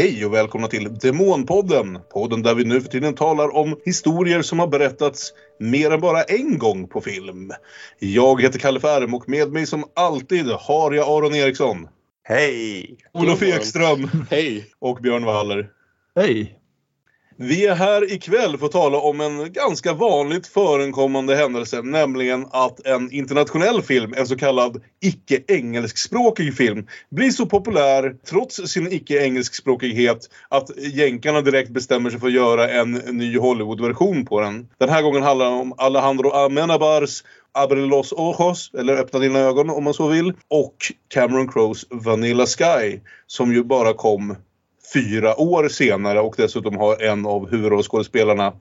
Hej och välkomna till Demonpodden. Podden där vi nu för tiden talar om historier som har berättats mer än bara en gång på film. Jag heter Kalle Färm och med mig som alltid har jag Aron Eriksson. Hej! Olof Ekström. Hej! Och Björn Waller. Hej! Vi är här ikväll för att tala om en ganska vanligt förekommande händelse, nämligen att en internationell film, en så kallad icke-engelskspråkig film, blir så populär trots sin icke-engelskspråkighet att jänkarna direkt bestämmer sig för att göra en ny Hollywood-version på den. Den här gången handlar det om Alejandro Amenabars Abre los ojos, eller Öppna dina ögon om man så vill, och Cameron Crowes Vanilla Sky, som ju bara kom fyra år senare och dessutom har en av huvudrollskådespelarna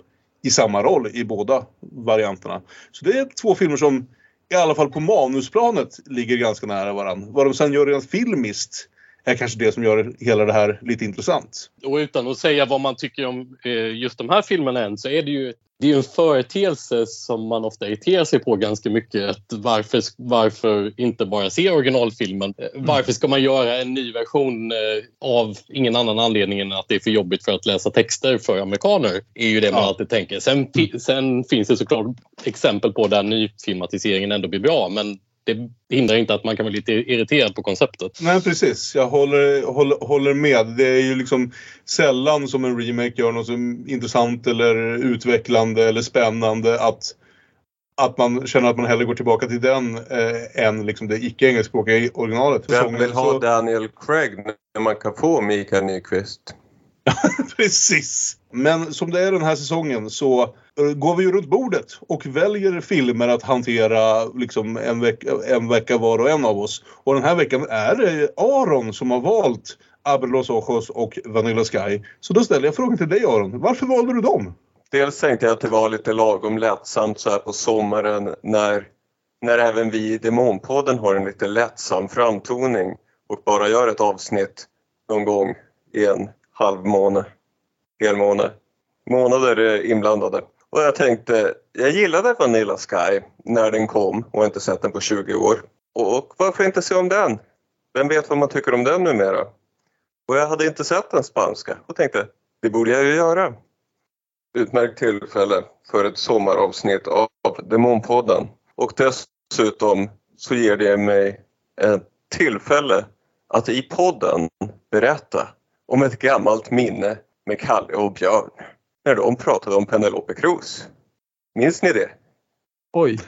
i samma roll i båda varianterna. Så det är två filmer som i alla fall på manusplanet ligger ganska nära varandra. Vad de sen gör rent filmiskt är kanske det som gör hela det här lite intressant. Och utan att säga vad man tycker om eh, just de här filmerna än så är det ju det är en företeelse som man ofta irriterar sig på ganska mycket. Varför, varför inte bara se originalfilmen? Eh, mm. Varför ska man göra en ny version eh, av ingen annan anledning än att det är för jobbigt för att läsa texter för amerikaner? är ju det man ja. alltid tänker. Sen, mm. sen finns det såklart exempel på där nyfilmatiseringen ändå blir bra men det hindrar inte att man kan vara lite irriterad på konceptet. Nej precis, jag håller, håller, håller med. Det är ju liksom sällan som en remake gör något som intressant eller utvecklande eller spännande att att man känner att man hellre går tillbaka till den eh, än liksom det icke-engelskspråkiga originalet. Vem vill ha så... Daniel Craig när man kan få Mikael Nyqvist? Precis. Men som det är den här säsongen så går vi ju runt bordet och väljer filmer att hantera liksom en, vecka, en vecka var och en av oss. Och den här veckan är det Aron som har valt Abel los ojos och Vanilla Sky. Så då ställer jag frågan till dig Aron. Varför valde du dem? Dels tänkte jag att det var lite lagom lättsamt så här på sommaren när, när även vi i Demonpodden har en lite lättsam framtoning och bara gör ett avsnitt någon gång i en halv måne, hel månad. Månader eh, inblandade. Och jag tänkte, jag gillade Vanilla Sky när den kom och inte sett den på 20 år. Och varför inte se om den? Vem vet vad man tycker om den numera? Och jag hade inte sett den spanska och tänkte, det borde jag ju göra. Utmärkt tillfälle för ett sommaravsnitt av Demonpodden. Och dessutom så ger det mig ett tillfälle att i podden berätta om ett gammalt minne med Kalle och Björn när de pratade om Penelope Cruz. Minns ni det? Oj.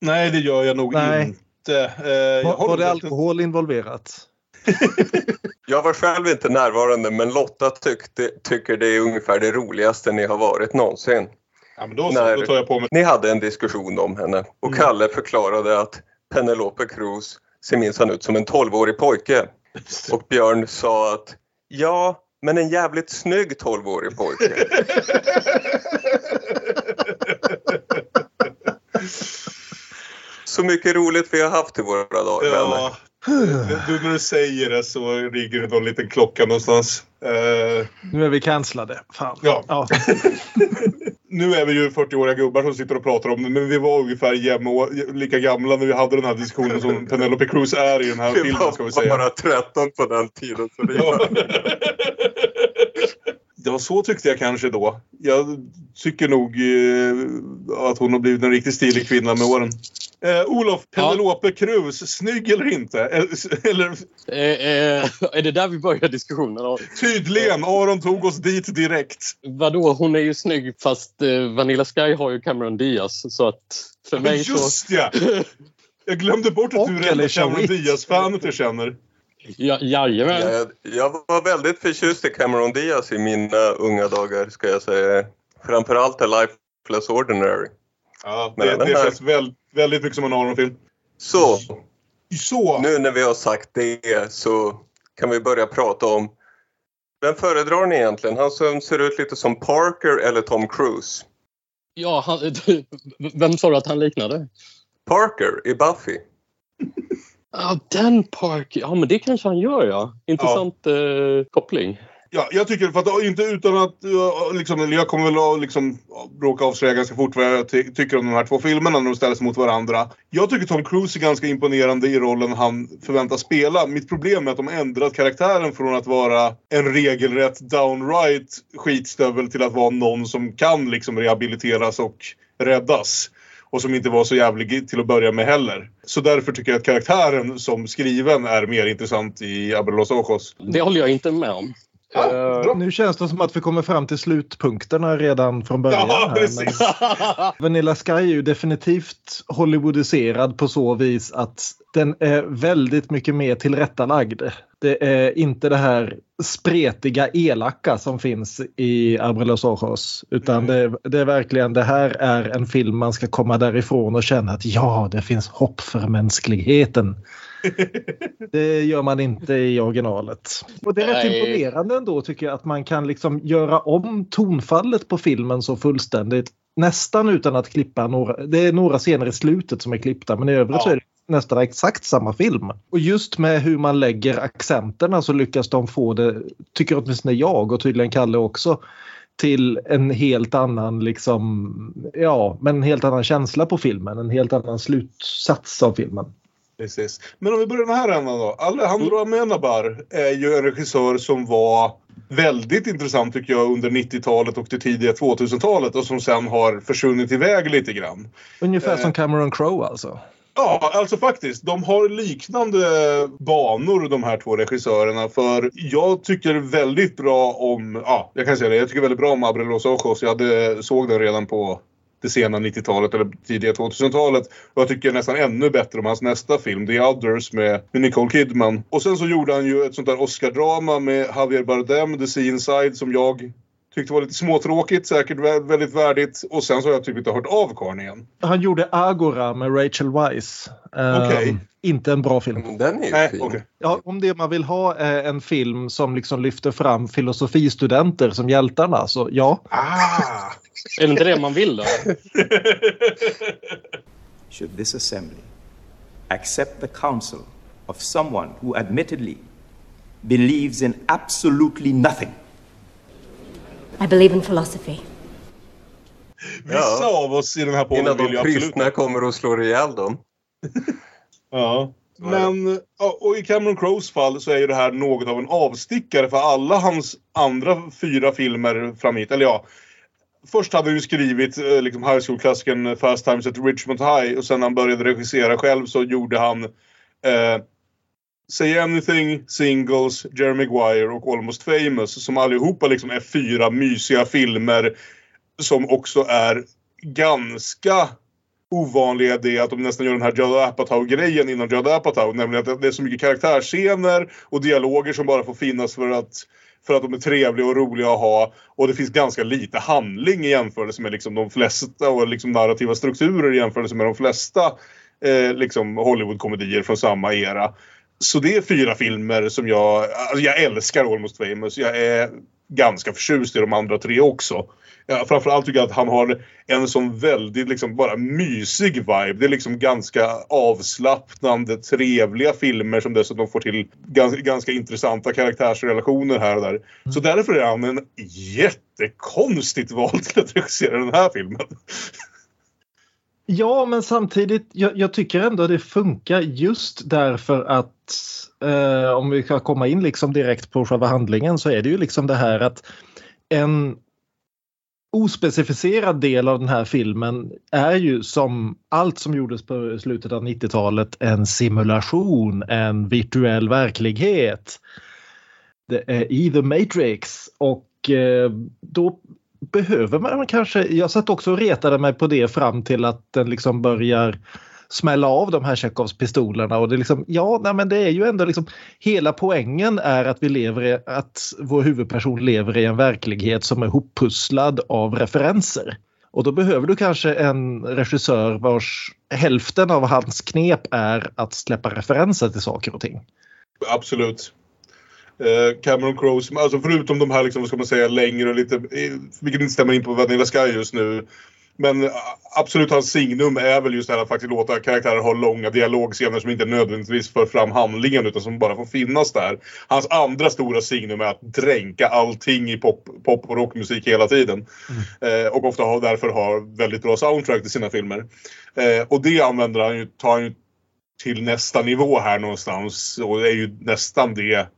Nej, det gör jag nog Nej. inte. Eh, var, var det alkohol involverat? jag var själv inte närvarande men Lotta tyckte, tycker det är ungefär det roligaste ni har varit någonsin. Ja, men då, så, när då tar jag på mig. Ni hade en diskussion om henne och mm. Kalle förklarade att Penelope Cruz ser minsann ut som en 12-årig pojke. Och Björn sa att Ja, men en jävligt snygg 12-årig pojke. Så mycket roligt vi har haft i våra dagar, ja. Du, när du säger det så ringer det någon liten klocka någonstans. Uh... Nu är vi cancellade. Fan. Ja. ja. nu är vi ju 40-åriga gubbar som sitter och pratar om det, men vi var ungefär jämna, lika gamla när vi hade den här diskussionen som Penelope Cruz är i den här filmen. Ska vi säga. Bara 13 på den tiden. Så det ja. ja, så tyckte jag kanske då. Jag tycker nog eh, att hon har blivit en riktigt stilig kvinna med åren. Eh, Olof, Penelope ja. Cruz, snygg eller inte? Eller... Eh, eh, är det där vi börjar diskussionen? Tydligen! Aron tog oss dit direkt. Vadå, hon är ju snygg fast eh, Vanilla Sky har ju Cameron Diaz så att för mig just så... Ja! Jag glömde bort att du är Cameron Diaz-fanet jag känner. Ja, jajamän. Jag, jag var väldigt förtjust i Cameron Diaz i mina unga dagar ska jag säga. Framförallt är Lifeless Ordinary. Ja, det, det här... känns väl, väldigt mycket som en Aron-film. Så, så, nu när vi har sagt det så kan vi börja prata om vem föredrar ni egentligen? Han som ser ut lite som Parker eller Tom Cruise? Ja, han, vem sa du att han liknade? Parker i Buffy. Ja, den Parker. Ja, men det kanske han gör, ja. Intressant ja. Eh, koppling. Ja, jag tycker, för att inte utan att, liksom, jag kommer väl att liksom, råka avslöja ganska fort vad jag ty tycker om de här två filmerna när de ställs mot varandra. Jag tycker Tom Cruise är ganska imponerande i rollen han förväntas spela. Mitt problem är att de ändrat karaktären från att vara en regelrätt downright skitstövel till att vara någon som kan liksom rehabiliteras och räddas och som inte var så jävlig till att börja med heller. Så därför tycker jag att karaktären som skriven är mer intressant i Abelos Ojos. Det håller jag inte med om. Ja, uh, nu känns det som att vi kommer fram till slutpunkterna redan från början. Ja, precis. Vanilla Sky är ju definitivt Hollywoodiserad på så vis att den är väldigt mycket mer tillrättalagd. Det är inte det här spretiga elaka som finns i Arbrelos Ojos. Utan mm. det, det, är verkligen det här är en film man ska komma därifrån och känna att ja, det finns hopp för mänskligheten. Det gör man inte i originalet. Och det är rätt Nej. imponerande ändå tycker jag att man kan liksom göra om tonfallet på filmen så fullständigt. Nästan utan att klippa några, det är några scener i slutet som är klippta men i övrigt ja. så är det nästan exakt samma film. Och just med hur man lägger accenterna så lyckas de få det, tycker åtminstone jag och tydligen Kalle också, till en helt annan liksom, ja, men en helt annan känsla på filmen, en helt annan slutsats av filmen. Precis. Men om vi börjar den här ändan då. Alejandro Amenabar är ju en regissör som var väldigt intressant tycker jag under 90-talet och det tidiga 2000-talet och som sen har försvunnit iväg lite grann. Ungefär eh. som Cameron Crowe alltså? Ja, alltså faktiskt. De har liknande banor de här två regissörerna. För jag tycker väldigt bra om, ja jag kan säga det, jag tycker väldigt bra om Abrelos Ojos. Jag hade, såg den redan på det sena 90-talet eller tidiga 2000-talet. Och jag tycker nästan ännu bättre om hans nästa film, The Others med, Nicole Kidman. Och sen så gjorde han ju ett sånt där Oscar-drama med Javier Bardem, The Sea Inside, som jag Tyckte var lite småtråkigt, säkert väldigt värdigt. Och sen så har jag typ inte hört av karln igen. Han gjorde Agora med Rachel Weisz. Okay. Um, inte en bra film. Den är ju äh, fin. Okay. Ja, om det man vill ha är en film som liksom lyfter fram filosofistudenter som hjältarna så ja. Ah. Är det inte det man vill då? Should this assembly accept the counsel of someone who admittedly believes in absolutely nothing I believe in philosophy. Vissa ja. av oss i den här podden vill ju absolut... Innan de kommer och slår ihjäl dem. ja. Men och i Cameron Crowes fall så är ju det här något av en avstickare för alla hans andra fyra filmer fram hit. Eller ja, först hade han ju skrivit eh, liksom high school-klassikern eh, Fast Times at Richmond High och sen när han började regissera själv så gjorde han eh, Say Anything, Singles, Jerry Maguire och Almost Famous som allihopa liksom är fyra mysiga filmer som också är ganska ovanliga det att de nästan gör den här Judd Apatow-grejen inom Judd Apatow. Nämligen att det är så mycket karaktärsscener och dialoger som bara får finnas för att, för att de är trevliga och roliga att ha. Och det finns ganska lite handling i jämförelse med liksom de flesta och liksom narrativa strukturer i jämförelse med de flesta eh, liksom Hollywood-komedier från samma era. Så det är fyra filmer som jag... Alltså jag älskar Almost famous. Jag är ganska förtjust i de andra tre också. Ja, framförallt tycker jag att han har en sån väldigt liksom bara mysig vibe. Det är liksom ganska avslappnande, trevliga filmer som dessutom får till ganska, ganska intressanta karaktärsrelationer här och där. Så därför är han en jättekonstigt val till att regissera den här filmen. Ja, men samtidigt, jag, jag, tycker ändå det funkar just därför att eh, om vi ska komma in liksom direkt på själva handlingen så är det ju liksom det här att en ospecificerad del av den här filmen är ju som allt som gjordes på slutet av 90-talet en simulation, en virtuell verklighet. Det är i The Matrix och eh, då behöver man kanske, jag satt också och retade mig på det fram till att den liksom börjar smälla av de här Tjechovs pistolerna och det är liksom, ja, nej, men det är ju ändå liksom hela poängen är att vi lever i, att vår huvudperson lever i en verklighet som är hoppusslad av referenser. Och då behöver du kanske en regissör vars hälften av hans knep är att släppa referenser till saker och ting. Absolut. Eh, Cameron Crowe, alltså förutom de här liksom, vad ska man säga, längre och lite, eh, vilket inte stämmer in på Vanilla Sky just nu. Men absolut hans signum är väl just det här att faktiskt låta karaktärer ha långa dialogscener som inte nödvändigtvis för fram handlingen utan som bara får finnas där. Hans andra stora signum är att dränka allting i pop, pop och rockmusik hela tiden. Eh, och ofta har, därför har väldigt bra soundtrack till sina filmer. Eh, och det använder han ju, tar han ju till nästa nivå här någonstans och det är ju nästan det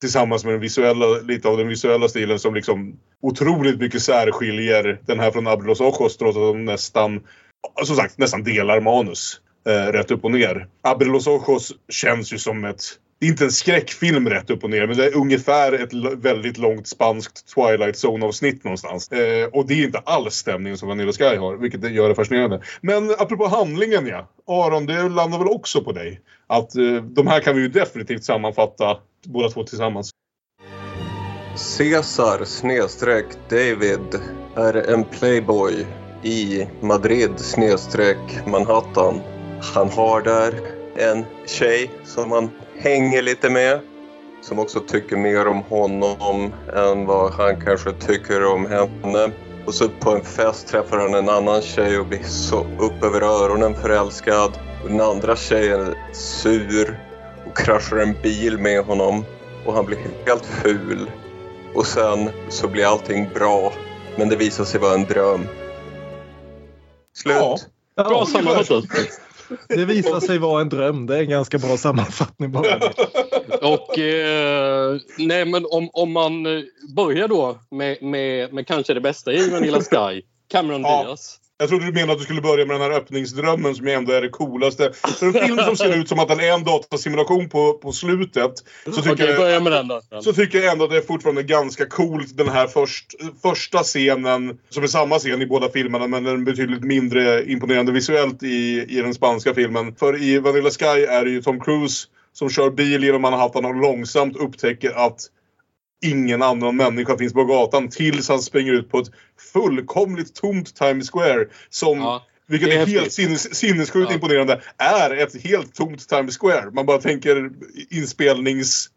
tillsammans med den visuella, lite av den visuella stilen som liksom otroligt mycket särskiljer den här från Abros Ojos trots att de nästan, som sagt, nästan delar manus eh, rätt upp och ner. Abros Ojos känns ju som ett det är inte en skräckfilm rätt upp och ner men det är ungefär ett väldigt långt spanskt Twilight Zone-avsnitt någonstans. Eh, och det är inte alls stämningen som Vanilla Sky har, vilket det gör det fascinerande. Men apropå handlingen ja. Aron, det landar väl också på dig? Att eh, de här kan vi ju definitivt sammanfatta båda två tillsammans. Cesar snedstreck David är en playboy i Madrid snedstreck Manhattan. Han har där en tjej som han hänger lite med. Som också tycker mer om honom än vad han kanske tycker om henne. Och så på en fest träffar han en annan tjej och blir så upp över öronen förälskad. Och den andra tjejen är sur kraschar en bil med honom. Och han blir helt ful. Och sen så blir allting bra. Men det visar sig vara en dröm. Slut. Ja. Bra sammanfattat. det visar sig vara en dröm. Det är en ganska bra sammanfattning bara. Och eh, nej, men om, om man eh, börjar då med, med, med kanske det bästa i Vanilla Sky, Cameron Ja. Diaz. Jag trodde du menade att du skulle börja med den här öppningsdrömmen som ändå är det coolaste. För en film som ser ut som att den är en datasimulation på, på slutet. Så tycker, Okej, jag, börja med den då. så tycker jag ändå att det är fortfarande ganska coolt den här först, första scenen. Som är samma scen i båda filmerna men den är betydligt mindre imponerande visuellt i, i den spanska filmen. För i Vanilla Sky är det ju Tom Cruise som kör bil genom Manhattan och långsamt upptäcker att ingen annan människa finns på gatan tills han springer ut på ett fullkomligt tomt Times Square som, Ja, vilket är är, helt sinnes, sinnessjukt Ja. imponerande, är ett helt tomt Times Square. Man bara tänker inspelnings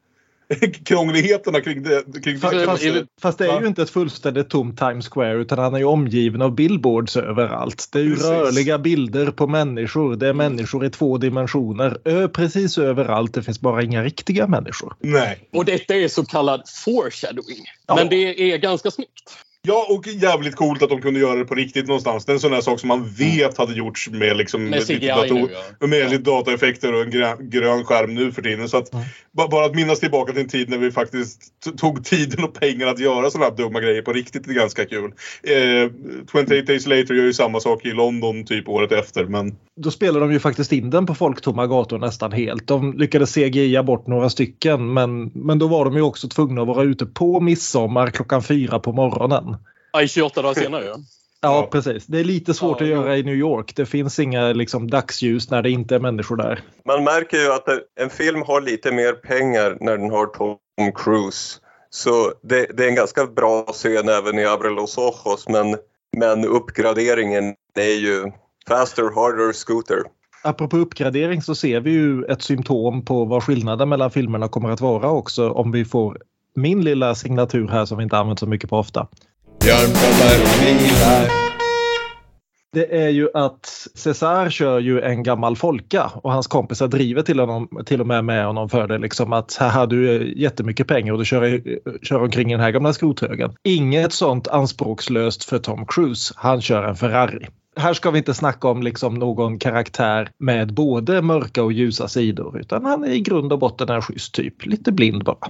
krångligheterna kring det. Kring Fast, det. fast, fast det är ju inte ett fullständigt tomt Times Square utan han är ju omgiven av billboards överallt. Det är ju Precis. rörliga bilder på människor. Det är människor i två dimensioner. Ö, precis överallt. Det finns bara inga riktiga människor. Nej. Och detta är så kallad foreshadowing. Ja. Men det är ganska snyggt. Ja, och jävligt coolt att de kunde göra det på riktigt någonstans. Det är en sån här sak som man vet hade gjorts med liksom Med lite CGI dator- nu, ja. med lite dataeffekter och en grön, grön skärm nu för tiden. Så att, ba- bara att minnas tillbaka till en tid när vi faktiskt tog tiden och pengar att göra sådana här dumma grejer på riktigt är ganska kul. Eh, 28 Days Later gör ju samma sak i London typ året efter men Då spelar de ju faktiskt in den på folktomma gator nästan helt. De lyckades CGI bort några stycken men, men då var de ju också tvungna att vara ute på midsommar klockan fyra på morgonen. Ja, 28 dagar senare. Ja. Ja, precis. Det är lite svårt Ja, att göra i New York. Det finns inga liksom, dagsljus när det inte är människor där. Man märker ju att en film har lite mer pengar när den har Tom Cruise. Så det, det är en ganska bra scen även i Abre los ojos men, men uppgraderingen är ju faster, harder, scooter. Apropå uppgradering så ser vi ju ett symptom på vad skillnaden mellan filmerna kommer att vara också om vi får min lilla signatur här som vi inte använt så mycket på ofta. Björn Borg vilar. Det är ju att Cesar kör ju en gammal folka och hans kompisar driver till, honom, till och med med honom för det. Liksom att haha du jättemycket pengar och du kör, kör omkring i den här gamla skrothögen. Inget sånt anspråkslöst för Tom Cruise. Han kör en Ferrari. Här ska vi inte snacka om liksom någon karaktär med både mörka och ljusa sidor utan han är i grund och botten en schysst typ. Lite blind bara.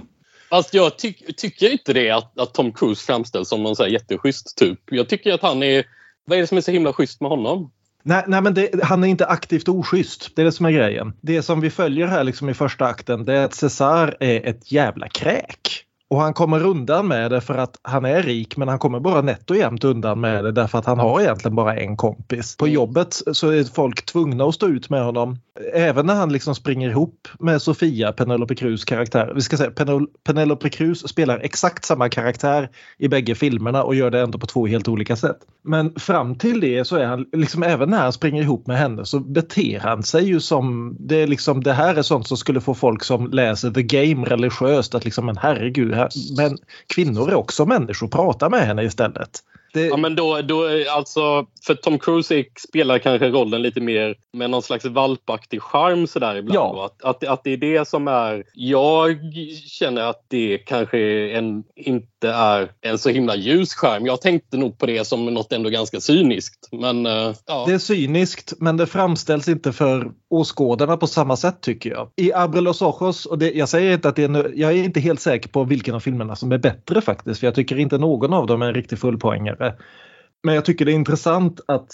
Fast jag ty tycker inte det att, att Tom Cruise framställs som någon så här jätteschysst typ. Jag tycker att han är... Vad är det som är så himla schysst med honom? Nej, nej men det, han är inte aktivt oschysst. Det är det som är grejen. Det som vi följer här liksom i första akten det är att Cesar är ett jävla kräk. Och han kommer undan med det för att han är rik men han kommer bara nätt och jämnt undan med det därför att han har egentligen bara en kompis. På jobbet så är folk tvungna att stå ut med honom. Även när han liksom springer ihop med Sofia, Penelope Cruz karaktär. Vi ska säga Penel- Penelope Cruz spelar exakt samma karaktär i bägge filmerna och gör det ändå på två helt olika sätt. Men fram till det så är han, liksom även när han springer ihop med henne så beter han sig ju som, det är liksom det här är sånt som skulle få folk som läser The Game religiöst att liksom men herregud, här, men kvinnor är också människor, prata med henne istället. Det, Ja, men då, då, är alltså, för Tom Cruise spelar kanske rollen lite mer med någon slags valpaktig charm sådär ibland. Ja. Att, att, att det är det som är... Jag känner att det kanske en, inte är en så himla ljus skärm. Jag tänkte nog på det som något ändå ganska cyniskt. Men eh, ja. Det är cyniskt men det framställs inte för åskådarna på samma sätt tycker jag. I Abre los ojos, och det, jag säger inte att det är, jag är inte helt säker på vilken av filmerna som är bättre faktiskt. För jag tycker inte någon av dem är en riktig fullpoängare. Men jag tycker det är intressant att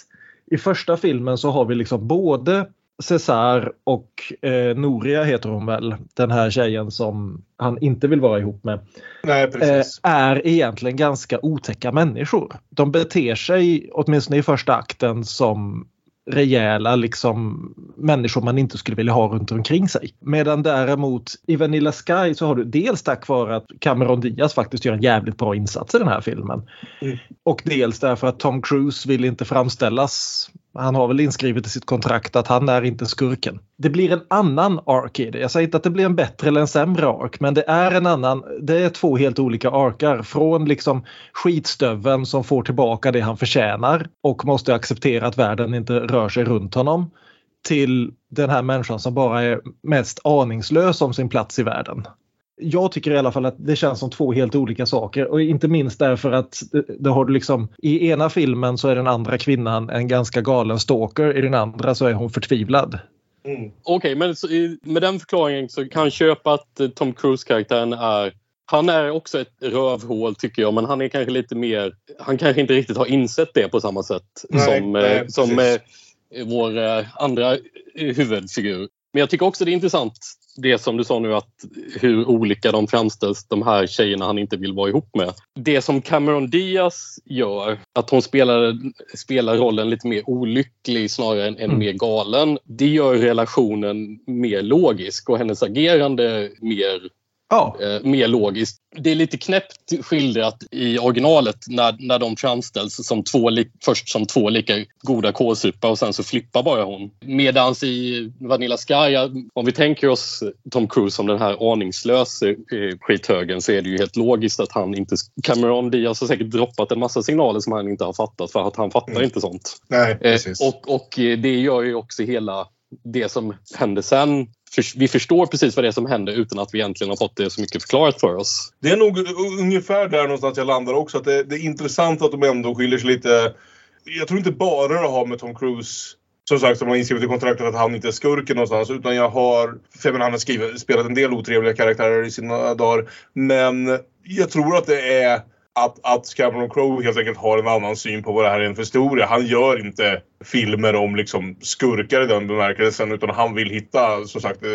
i första filmen så har vi liksom både Cesar och eh, Noria heter hon väl, den här tjejen som han inte vill vara ihop med Nej, eh, är egentligen ganska otäcka människor. De beter sig, åtminstone i första akten, som rejäla liksom, människor man inte skulle vilja ha runt omkring sig. Medan däremot i Vanilla Sky så har du dels tack vare att Cameron Diaz faktiskt gör en jävligt bra insats i den här filmen. Mm. Och dels därför att Tom Cruise vill inte framställas han har väl inskrivet i sitt kontrakt att han är inte skurken. Det blir en annan ark i det. Jag säger inte att det blir en bättre eller en sämre ark men det är en annan. Det är två helt olika arkar. Från liksom skitstöveln som får tillbaka det han förtjänar och måste acceptera att världen inte rör sig runt honom. Till den här människan som bara är mest aningslös om sin plats i världen. Jag tycker i alla fall att det känns som två helt olika saker och inte minst därför att det, det har du liksom i ena filmen så är den andra kvinnan en ganska galen stalker, i den andra så är hon förtvivlad. Mm. Okej, men så, i- med den förklaringen så kan jag köpa att eh, Tom Cruise-karaktären är han är också ett rövhål tycker jag, men han är kanske lite mer... Han kanske inte riktigt har insett det på samma sätt Nej, som, nej, eh, som precis. eh, vår andra huvudfigur. Men jag tycker också det är intressant det som du sa nu att hur olika de framställs, de här tjejerna han inte vill vara ihop med. Det som Cameron Diaz gör, att hon spelar, spelar rollen lite mer olycklig snarare än, än Mm. mer galen. Det gör relationen mer logisk och hennes agerande mer Ja, eh, mer logiskt. Det är lite knäppt skildrat i originalet när, när de framställs som två, först som två lika goda kålsupar och sen så flippar bara hon. Medans i Vanilla Sky, om vi tänker oss Tom Cruise som den här aningslösa eh, skithögen så är det ju helt logiskt att han inte... Cameron Diaz har säkert droppat en massa signaler som han inte har fattat för att han fattar Mm. inte sånt. Nej, Eh, precis. och, och eh, det gör ju också hela det som händer sen. För, vi förstår precis vad det är som händer utan att vi egentligen har fått det så mycket förklarat för oss. Det är nog ungefär där någonstans jag landar också. Att det, det är intressant att de ändå skiljer sig lite. Jag tror inte bara det har med Tom Cruise som sagt som har inskrivet i kontraktet att han inte är skurken någonstans. Utan jag har, för jag menar, han har skrivit, spelat en del otrevliga karaktärer i sina dagar. Men jag tror att det är att, att Cameron Crowe helt enkelt har en annan syn på vad det här är en för historia. Han gör inte filmer om liksom skurkar i den bemärkelsen utan han vill hitta som sagt eh,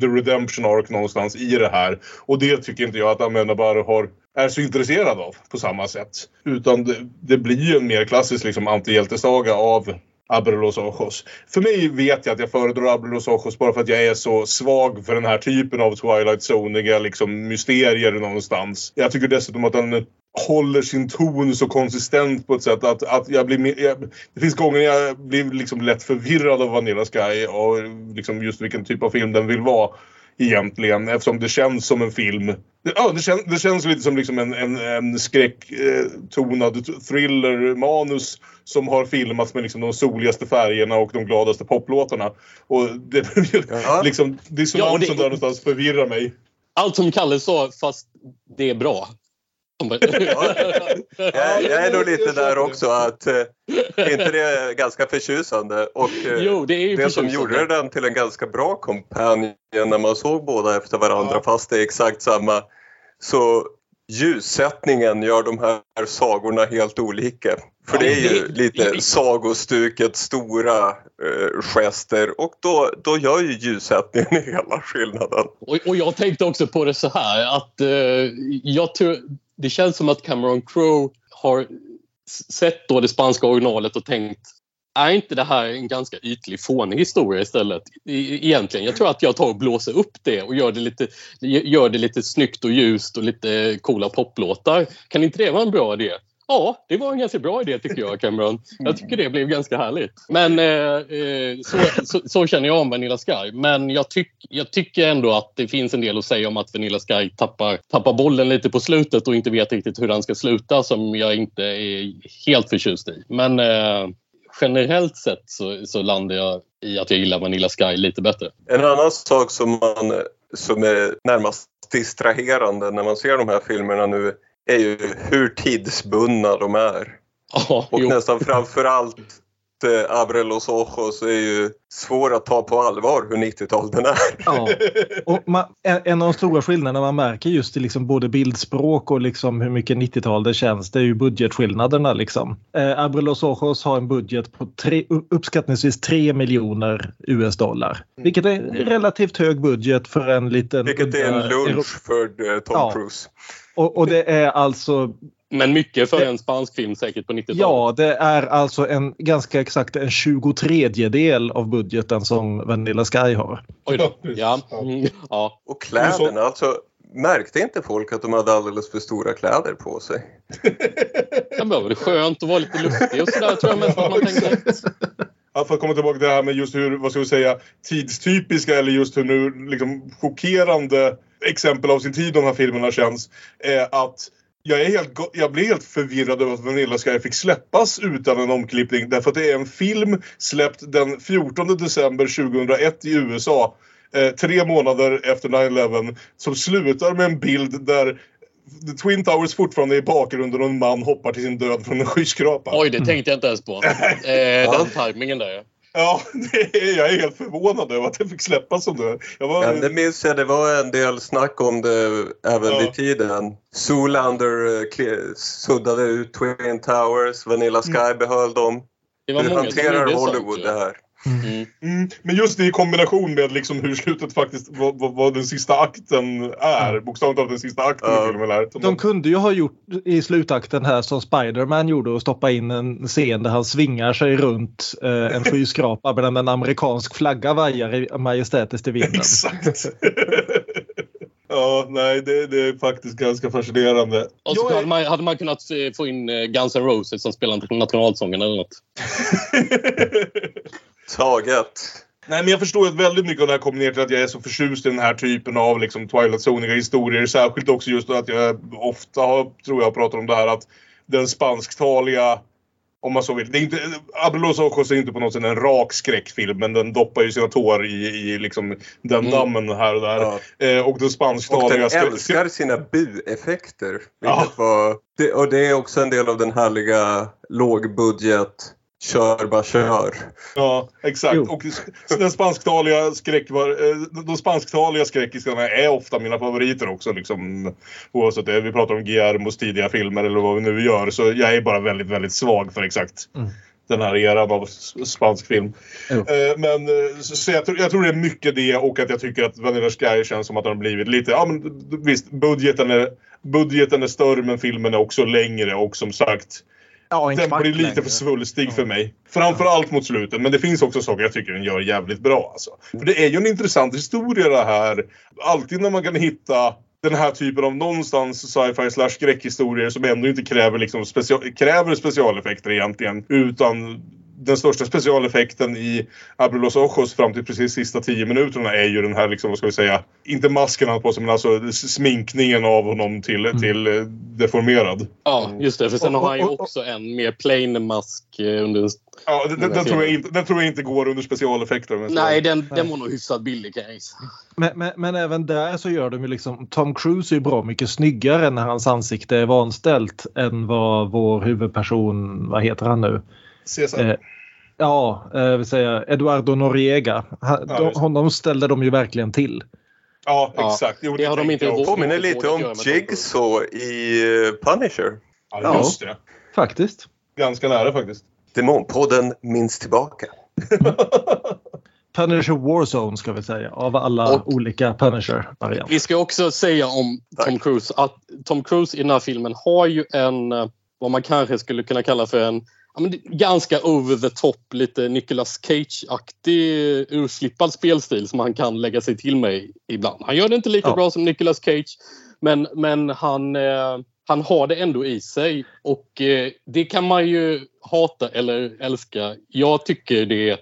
the redemption arc någonstans i det här. Och det tycker inte jag att Amenabar har är så intresserad av på samma sätt. Utan det, det blir ju en mer klassisk liksom, antihjältesaga av Abre los ojos. För mig vet jag att jag föredrar Abre los ojos bara för att jag är så svag för den här typen av Twilight Zoniga liksom mysterier någonstans. Jag tycker dessutom att den håller sin ton så konsistent på ett sätt att, att jag blir jag, Det finns gånger jag blir liksom lätt förvirrad av Vanilla Sky och liksom just vilken typ av film den vill vara egentligen eftersom det känns som en film. Det, ja, det, känns, det känns lite som liksom en, en, en skräcktonad thriller-manus som har filmats med liksom de soligaste färgerna och de gladaste poplåtarna. Och det, Ja. liksom, det är så Ja, det- som där någonstans förvirrar mig. Allt som Kalle sa, fast det är bra. Jag, jag är nog lite där också att eh, är inte det är ganska förtjusande? Och eh, Jo, det är ju det som gjorde den till en ganska bra companion när man såg båda efter varandra Ja. fast det är exakt samma så ljussättningen gör de här sagorna helt olika. För det är ju lite sagostuket stora eh, gester och då, då gör ju ljussättningen hela skillnaden. Och, och jag tänkte också på det så här att eh, jag tror, det känns som att Cameron Crowe har sett då det spanska originalet och tänkt är inte det här en ganska ytlig fånig historia istället? E- Egentligen. Jag tror att jag tar och blåser upp det och gör det lite, gör det lite snyggt och ljust och lite coola poplåtar. Kan inte det vara en bra idé? Ja, det var en ganska bra idé tycker jag Cameron. Jag tycker det blev ganska härligt. Men eh, eh, så, så, så, känner jag om Vanilla Sky. Men jag, tyck, jag tycker ändå att det finns en del att säga om att Vanilla Sky tappar, tappar bollen lite på slutet och inte vet riktigt hur den ska sluta som jag inte är helt förtjust i. Men eh, generellt sett så, så landar jag i att jag gillar Vanilla Sky lite bättre. En annan sak som, man, som är närmast distraherande när man ser de här filmerna nu är ju hur tidsbundna de är. Ja, Och jo. nästan framförallt Abre los ojos är ju svår att ta på allvar hur 90-tal den är. Ja. Och man, en av de stora skillnaderna man märker just i liksom både bildspråk och liksom hur mycket 90-tal det känns, det är ju budgetskillnaderna. Liksom. Eh, Abre los ojos har en budget på tre, uppskattningsvis 3 miljoner US-dollar. Vilket är en relativt hög budget för en liten... Vilket är en lunch för eh, Tom Ja. Cruise. Och, och det är alltså Men mycket för en spansk film säkert på 90-talet. Ja, det är alltså en ganska exakt en 23 del av budgeten som Vanilla Sky har. Oj då. Ja. Mm. ja. Och kläderna, alltså märkte inte folk att de hade alldeles för stora kläder på sig? Det var väl skönt att vara lite luftig och sådär tror jag mest att man tänkte. Ja, för att komma tillbaka till det här med just hur, vad ska vi säga, tidstypiska eller just hur nu liksom chockerande exempel av sin tid de här filmerna känns. Är att jag, är helt, jag blir helt förvirrad över att Vanilla Sky fick släppas utan en omklippning. Därför att det är en film släppt den 14 december 2001 i USA. Eh, tre månader efter 9-11. Som slutar med en bild där The Twin Towers fortfarande är i bakgrunden och en man hoppar till sin död från en skyskrapa. Oj, det tänkte jag inte ens på. Eh, den tajmingen där. Ja, det är, jag är helt förvånad över att det fick släppas som det. Jag var, Ja, det minns jag, det var en del snack om det även Ja. vid tiden. Zoolander eh, suddade ut Twin Towers, Vanilla Sky behöll dem. Det var Hur hanterar Hollywood det jag. här? Mm. mm, men just det i kombination med liksom hur slutet faktiskt, vad, vad, vad den sista akten är. Bokstavligt talat den sista akten Ja. i filmen är. De kunde ju ha gjort i slutakten här som Spiderman gjorde och stoppa in en scen där han svingar sig runt eh, en skyskrapa medan en amerikansk flagga vajar majestätiskt i vinden. Exakt. ja, nej, det, det är faktiskt ganska fascinerande. Och så är- hade man, hade man kunnat få in eh, Guns N' Roses som spelar nationalsången eller något. Taget. Nej, men jag förstår att väldigt mycket av det här kommer ner till att jag är så förtjust i den här typen av liksom, Twilight Zoniga historier. Särskilt också just att jag ofta har, tror jag, pratat om det här att den spansktaliga om man så vill. Det är inte, Abelos Ojos är inte på något sätt en rak skräckfilm men den doppar ju sina tår i, i liksom den Mm. dammen här och där. Ja. Eh, och den Och spansktaliga... den skräck- älskar sina bu-effekter. Ja. var, det, och det är också en del av den härliga lågbudget kör bara kör. Ja, exakt. Jo. Och den spansktaliga skräck var, eh, de spansktaliga skräckisarna är ofta mina favoriter också. Liksom, oavsett det. Vi pratar om Guillermos tidiga filmer eller vad vi nu gör. Så jag är bara väldigt, väldigt svag för exakt Mm. den här eran av spansk film. Jo. Eh, men eh, så, jag, tror, jag tror det är mycket det och att jag tycker att Vanilla Sky känns som att den har blivit lite, ja men visst, budgeten är, budgeten är större men filmen är också längre och som sagt Ja, en den blir lite längre. för svulstig för mig. Framförallt mot slutet. Men det finns också saker jag tycker den gör jävligt bra. Alltså. För det är ju en intressant historia det här. Alltid när man kan hitta den här typen av någonstans sci-fi slash skräckhistorier som ändå inte kräver, liksom special, kräver specialeffekter egentligen. Utan den största specialeffekten i Abulos Ojos fram till precis sista tio minuterna är ju den här, liksom, vad ska vi säga, inte masken han har på sig men alltså sminkningen av honom till, till eh, deformerad. Ja, just det. För sen Och- har han ju och- och- också en mer plain mask eh, under... Ja, den, den, den, tror jag inte, den tror jag inte går under specialeffekter. så- Nej, den, den var nog hyfsat billig kan jag gissa. Men, men, men även där så gör de ju liksom Tom Cruise är ju bra mycket snyggare när hans ansikte är vanställt än vad vår huvudperson, vad heter han nu? Cesar. Eh, ja, eh, vill säga Eduardo Noriega. Han, Ja, de, honom ställde de ju verkligen till. ja, ja, exakt. Jo, det har de inte vågat. Påminner lite om Jigsaw i eh, Punisher. Ja, just det. Faktiskt. Ganska nära faktiskt. Demonpodden minns tillbaka. Punisher Warzone ska vi säga av alla Och- olika Punisher-varianter. Vi ska också säga om Tack. Tom Cruise att Tom Cruise i den här filmen har ju en, eh, vad man kanske skulle kunna kalla för en ja, ganska over the top, lite Nicolas Cage-aktig urflippad spelstil som han kan lägga sig till med ibland. Han gör det inte lika Ja. bra som Nicolas Cage men, men han, eh, han har det ändå i sig och eh, det kan man ju hata eller älska. Jag tycker det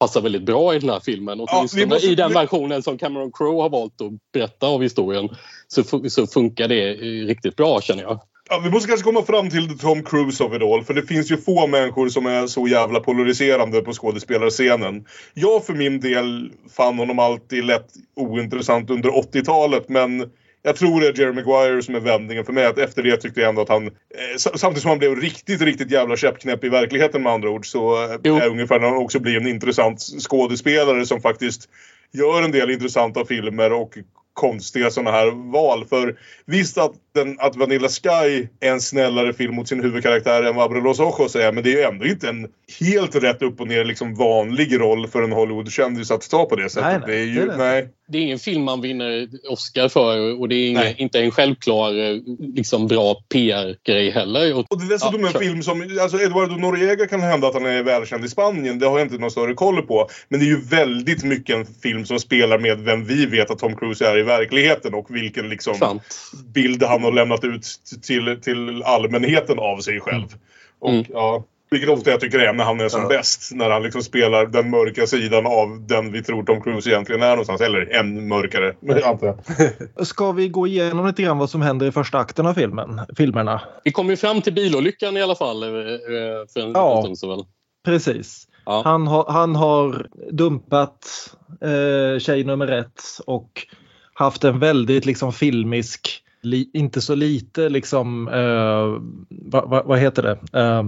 passar väldigt bra i den här filmen. Åtminstone måste- i den versionen som Cameron Crowe har valt att berätta av historien så, så funkar det eh, riktigt bra känner jag. Ja, vi måste kanske komma fram till Tom Cruise of it all. För det finns ju få människor som är så jävla polariserande på skådespelarscenen. Jag för min del fann honom alltid lätt ointressant under 80-talet. Men jag tror det är Jerry Maguire som är vändningen för mig. Att efter det tyckte jag ändå att han... Eh, sa- samtidigt som han blev riktigt, riktigt jävla käppknäpp i verkligheten med andra ord. Så eh, Jo. är ungefär när han också blir en intressant skådespelare som faktiskt gör en del intressanta filmer och konstiga sådana här val. För visst att, den, att Vanilla Sky är en snällare film mot sin huvudkaraktär än vad Abre Los Ojos är. Men det är ju ändå inte en helt rätt upp och ner liksom vanlig roll för en Hollywood-kändis att ta på det sättet. Nej, nej, det är ju, det är nej. Det är ingen film man vinner Oscar för och det är ingen, Nej. inte en självklar liksom, bra PR-grej heller. Och, Och det är dessutom Ja, en film som, alltså Eduardo Noriega kan hända att han är välkänd i Spanien. Det har jag inte någon större koll på. Men det är ju väldigt mycket en film som spelar med vem vi vet att Tom Cruise är i verkligheten och vilken liksom sant. bild han har lämnat ut till, till allmänheten av sig själv. Och Mm. ja, vilket ofta jag tycker är när han är som Ja. bäst. När han liksom spelar den mörka sidan av den vi tror Tom Cruise egentligen är någonstans. Eller än mörkare, antar jag. Ska vi gå igenom lite grann vad som händer i första akten av filmen, filmerna? Vi kom ju fram till bilolyckan i alla fall eh, eh, för en Ja. stund sedan. väl. Precis. Ja. Han, har, han har dumpat eh, tjej nummer ett och haft en väldigt liksom filmisk, li, inte så lite liksom, uh, vad va, va heter det? Eh,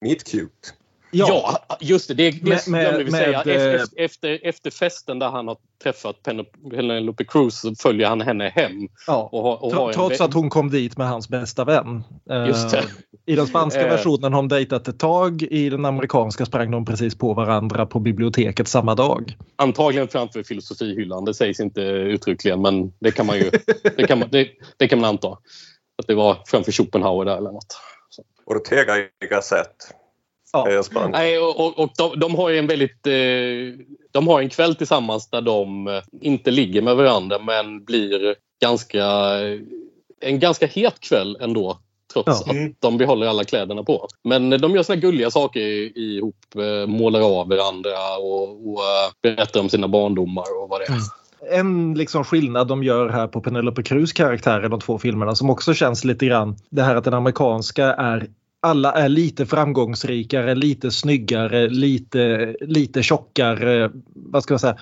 Meet cute. Ja, just det. Det, det Med- med- glömde vi säga. med, Efter, efter, festen där han har träffat Pen- Penelope Cruz så följer han henne hem. ja. Och har, och har Trots att hon kom dit med hans bästa vän. Eh, Just det. I den spanska Eh. versionen har de dejtat ett tag. I den amerikanska sprang de precis på varandra på biblioteket samma dag. Antagligen framför filosofihyllan. Det sägs inte uttryckligen men det kan man ju det kan man, det, det kan man anta. Att det var framför Schopenhauer där eller något. Ortega i Gasset. Ja. Nej, och, och, och de, de har ju en väldigt... Eh, de har en kväll tillsammans där de eh, inte ligger med varandra men blir ganska... En ganska het kväll ändå. Trots Ja. Mm. att de behåller alla kläderna på. Men de gör såna gulliga saker ihop. eh, Målar av varandra och, och eh, berättar om sina barndomar och vad det är. Mm. En liksom skillnad de gör här på Penelope Cruz karaktär i de två filmerna som också känns lite grann det här att den amerikanska är alla är lite framgångsrikare, lite snyggare, lite, lite tjockare. Vad ska jag säga?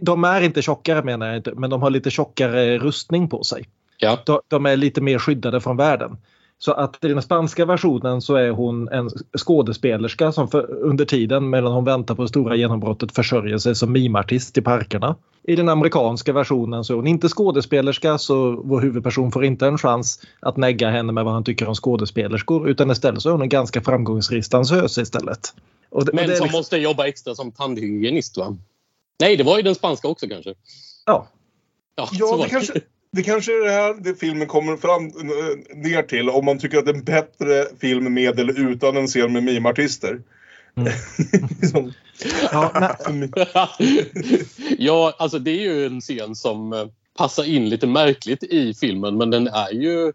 De är inte tjockare menar jag inte, men de har lite tjockare rustning på sig. Ja. De, de är lite mer skyddade från världen. Så att i den spanska versionen så är hon en skådespelerska som för, under tiden medan hon väntar på det stora genombrottet försörjer sig som mimartist i parkerna. I den amerikanska versionen så är hon inte skådespelerska så vår huvudperson får inte en chans att negga henne med vad han tycker om skådespelerskor utan istället så är hon en ganska framgångsrik dansös istället. Och det, och Men som liksom, måste jobba extra som tandhygienist va? Nej, det var ju den spanska också kanske. ja, Ja, så Ja, var det det. kanske, det kanske är det här det filmen kommer fram eh, ner till. Om man tycker att det är en bättre film med eller utan en scen med mimartister. Mm. Liksom, ja, ja, alltså det är ju en scen som eh, passar in lite märkligt i filmen men den är ju...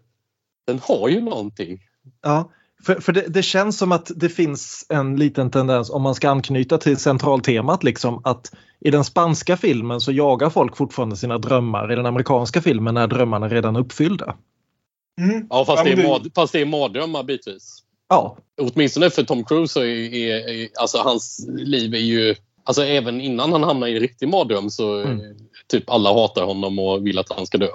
Den har ju någonting. Ja, för, för det, det känns som att det finns en liten tendens om man ska anknyta till centraltemat liksom att i den spanska filmen så jagar folk fortfarande sina drömmar. I den amerikanska filmen är drömmarna redan uppfyllda. mm. Ja, fast, det, är mad, fast det är mardrömmar bitvis. Ja, Åtminstone för Tom Cruise så är, är, är alltså hans liv är ju... Alltså även innan han hamnar i en riktig mardröm så Mm. Typ alla hatar honom och vill att han ska dö.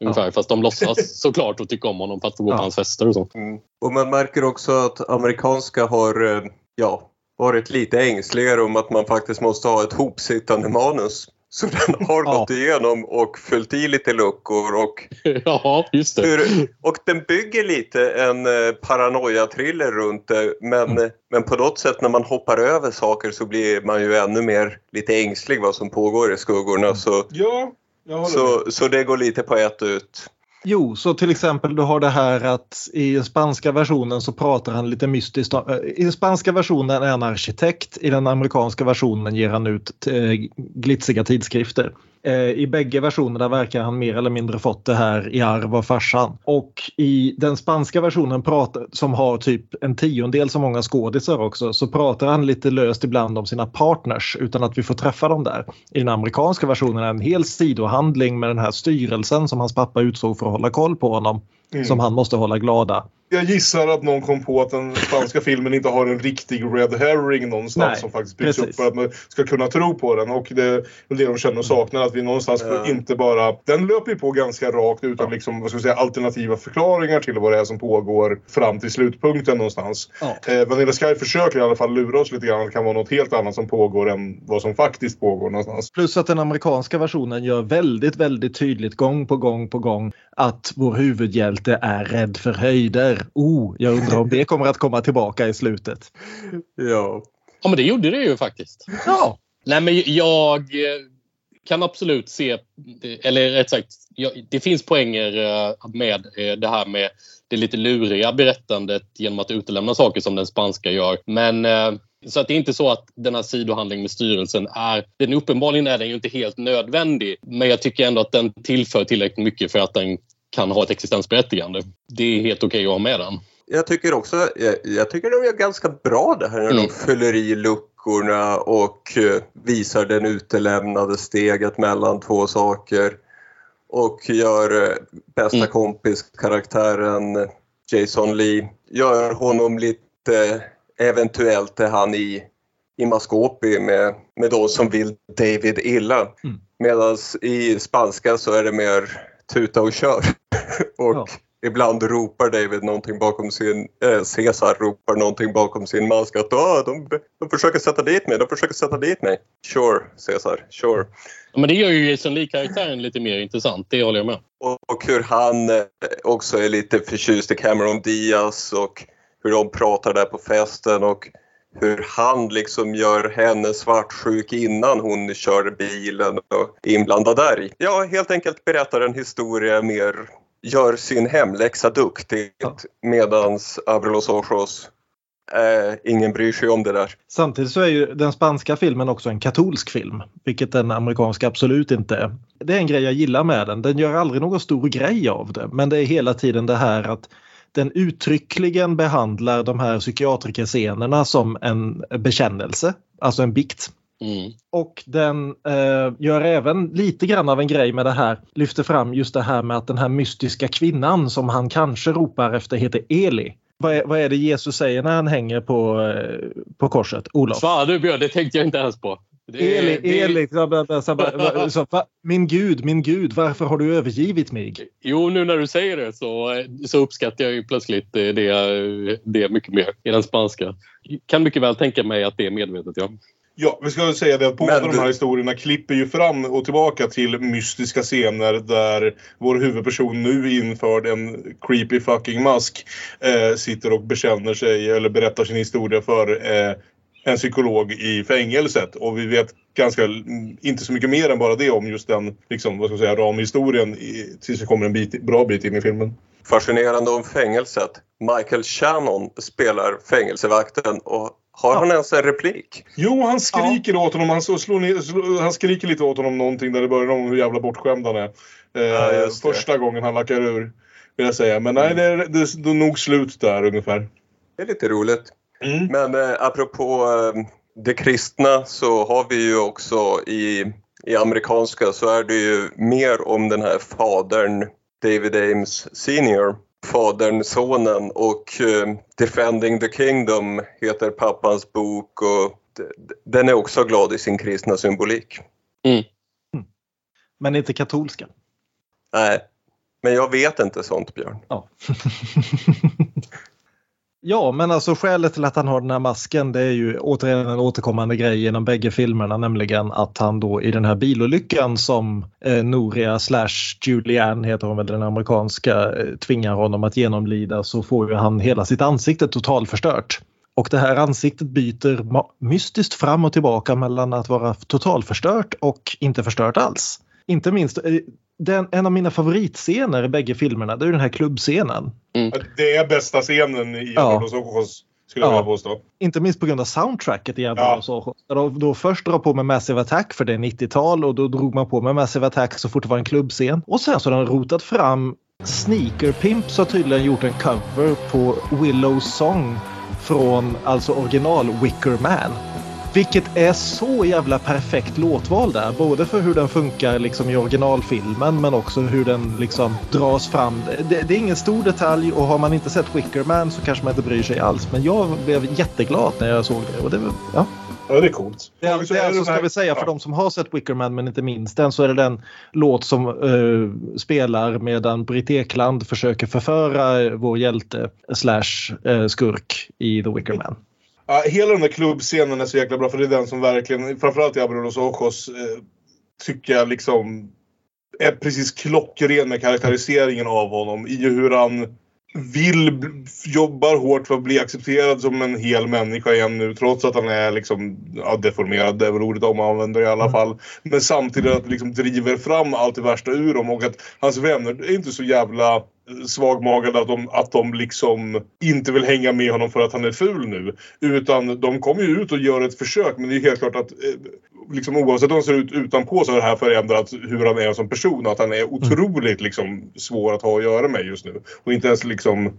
Ungefär. Fast de låtsas såklart att tycka om honom för att få gå Ja. på hans fester och så. Mm. Och man märker också att amerikanska har eh, ja, varit lite ängsligare om att man faktiskt måste ha ett hopsittande manus. Så den har Ja. gått igenom och fyllt i lite luckor och, ja, just det. hur, och den bygger lite en eh, paranoia-thriller runt det men, men på något sätt när man hoppar över saker så blir man ju ännu mer lite ängslig vad som pågår i skuggorna så, Ja, med. så, så det går lite på ett ut jo, så till exempel du har det här att i den spanska versionen så pratar han lite mystiskt. Eh, I den spanska versionen är han arkitekt, i den amerikanska versionen ger han ut eh, glitsiga tidskrifter. Eh, I bägge versionerna verkar han mer eller mindre fått det här i arv av farsan. Och i den spanska versionen pratar, som har typ en tiondel så många skådisar också så pratar han lite löst ibland om sina partners utan att vi får träffa dem där. I den amerikanska versionen är det en hel sidohandling med den här styrelsen som hans pappa utsåg för att hålla koll på honom. Mm. Som han måste hålla glada. Jag gissar att någon kom på att den spanska filmen inte har en riktig red herring någonstans Nej, som faktiskt byggs precis. upp för att man ska kunna tro på den. Och det är det de känner och saknar. Att vi någonstans Ja. inte bara... Den löper ju på ganska rakt utan liksom, vad ska jag säga, alternativa förklaringar till vad det är som pågår fram till slutpunkten någonstans. Ja. Eh, Vanilla Sky försöker i alla fall lura oss lite grann. Det kan vara något helt annat som pågår än vad som faktiskt pågår någonstans. Plus att den amerikanska versionen gör väldigt, väldigt tydligt gång på gång på gång att vår huvudhjälte är rädd för höjder. Oh, jag undrar om det kommer att komma tillbaka i slutet. Ja. Ja, men det gjorde det ju faktiskt. Ja, Nej, men jag eh, kan absolut se, eller rätt sagt, det finns poänger eh, med eh, det här med det lite luriga berättandet genom att utelämna saker som den spanska gör. Men så att det är inte så att den här sidohandlingen med styrelsen är... Den uppenbarligen är den ju inte helt nödvändig. Men jag tycker ändå att den tillför tillräckligt mycket för att den kan ha ett existensberättigande. Det är helt okej att ha med den. Jag tycker också, jag, jag tycker de gör ganska bra det här när Mm. de fyller i luckorna och eh, visar den utelämnade steget mellan två saker. Och gör eh, bästa Mm. kompis-karaktären Jason Lee, gör honom lite eventuellt är han i, i maskopi med, med de som vill David illa. Mm. Medan i spanska så är det mer tuta och kör. och Ja. ibland ropar David någonting bakom sin, eh, Caesar ropar någonting bakom sin mask att "Ah, de, de försöker sätta dit mig, de försöker sätta dit mig. Sure, Caesar, sure. Ja, Men det gör ju Jason Lee-karaktären lite mer intressant, det håller jag med. Och, och hur han eh, också är lite förtjust i Cameron Diaz och hur de pratar där på festen och hur han liksom gör henne svartsjuk innan hon kör bilen och är inblandad där i. Ja, helt enkelt berättar en historia mer, gör sin hemläxa duktigt Ja. medans Abrlos Ojos eh, ingen bryr sig om det där. Samtidigt så är ju den spanska filmen också en katolsk film, vilket den amerikanska absolut inte är. Det är en grej jag gillar med den. Den gör aldrig någon stor grej av det, men det är hela tiden det här att den uttryckligen behandlar de här psykiatrikerscenerna som en bekännelse, alltså en bikt. Mm. Och den eh, gör även lite grann av en grej med det här, lyfter fram just det här med att den här mystiska kvinnan som han kanske ropar efter heter Eli. Vad är, vad är det Jesus säger när han hänger på, eh, på korset? Olof? Fan du Björn, det tänkte jag inte ens på. Det, Eli, det- min gud, min gud, varför har du övergivit mig? Jo, nu när du säger det så, så uppskattar jag ju plötsligt eh, det, det mycket mer i den spanska. Kan mycket väl tänka mig att det är medvetet, ja. Ja, vi ska säga det att båda Men de här historierna klipper ju fram och tillbaka till mystiska scener där vår huvudperson nu införd en creepy fucking mask eh, sitter och bekänner sig eller berättar sin historia för eh, en psykolog i fängelset. Och vi vet ganska, mm, inte så mycket mer än bara det om just den liksom, vad ska jag säga, ramhistorien i, tills vi kommer en bit, bra bit in i filmen. Fascinerande om fängelset. Michael Shannon spelar fängelsevakten och har han ens en replik? Jo, han skriker åt honom. Han, slår ner, slår, han skriker lite åt honom någonting där det börjar om hur jävla bortskämd han är. Eh, Ja, första gången han lackar ur. Vill jag säga. Men nej, det är, det är nog slut där ungefär. Det är lite roligt. Mm. Men eh, apropå eh, det kristna så har vi ju också i, i amerikanska så är det ju mer om den här fadern David Ames senior. Fadern, sonen och eh, Defending the Kingdom heter pappans bok och den är också glad i sin kristna symbolik. Men inte katolska. Nej, men jag vet inte sånt Björn. Ja. ja, men alltså skälet till att han har den här masken det är ju återigen en återkommande grej genom bägge filmerna, nämligen att han då i den här bilolyckan som eh, Noria slash Julianne heter hon väl den amerikanska eh, tvingar honom att genomlida så får ju han hela sitt ansikte totalförstört. Och det här ansiktet byter mystiskt fram och tillbaka mellan att vara totalförstört och inte förstört alls. Inte minst eh, den, en av mina favoritscener i bägge filmerna det är ju den här klubbscenen. Det är bästa scenen i Ja. Ojos. Skulle jag Ja. vilja påstå. Inte minst på grund av soundtracket i Ja. Diablo så. Då, då först dra på med Massive Attack för det är 90-tal och då drog man på med Massive Attack så fort det var en klubbscen. Och sen så har den rotat fram Sneaker Pimps har tydligen gjort en cover på Willow Song från alltså original Wicker Man. Vilket är så jävla perfekt låtval där. Både för hur den funkar liksom i originalfilmen men också hur den liksom dras fram. Det, det är ingen stor detalj och har man inte sett Wickerman så kanske man inte bryr sig alls. Men jag blev jätteglad när jag såg det. Och det ja. Ja, det är coolt. Det Och så det är alltså, den ska här- vi säga, för ja. de som har sett Wickerman men inte minns den så är det den låt som eh, spelar medan Britt Ekland försöker förföra vår hjälte slash eh, skurk i The Wickerman. Ja, hela den där klubbscenen är så jäkla bra för det är den som verkligen, framförallt i Abralos Ojos, eh, tycker jag liksom är precis klockren med karaktäriseringen av honom i hur han vill, jobbar hårt för att bli accepterad som en hel människa igen nu trots att han är liksom, ja, deformerad, det är väl ordet de använder i alla fall. Men samtidigt att liksom driver fram allt det värsta ur dem och att hans vänner är inte så jävla svagmagade att de, att de liksom inte vill hänga med honom för att han är ful nu. Utan de kommer ju ut och gör ett försök men det är helt klart att eh, liksom, oavsett hur han ser ut utanpå så har det här förändrat hur han är som person. Att han är otroligt liksom, svår att ha att göra med just nu. Och inte ens liksom,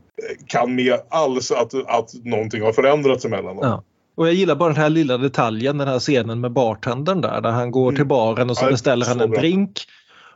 kan med alls att, att någonting har förändrats emellan dem. Ja. Och jag gillar bara den här lilla detaljen, den här scenen med bartendern där. Där han går till baren och så Ja, beställer han en bra. drink.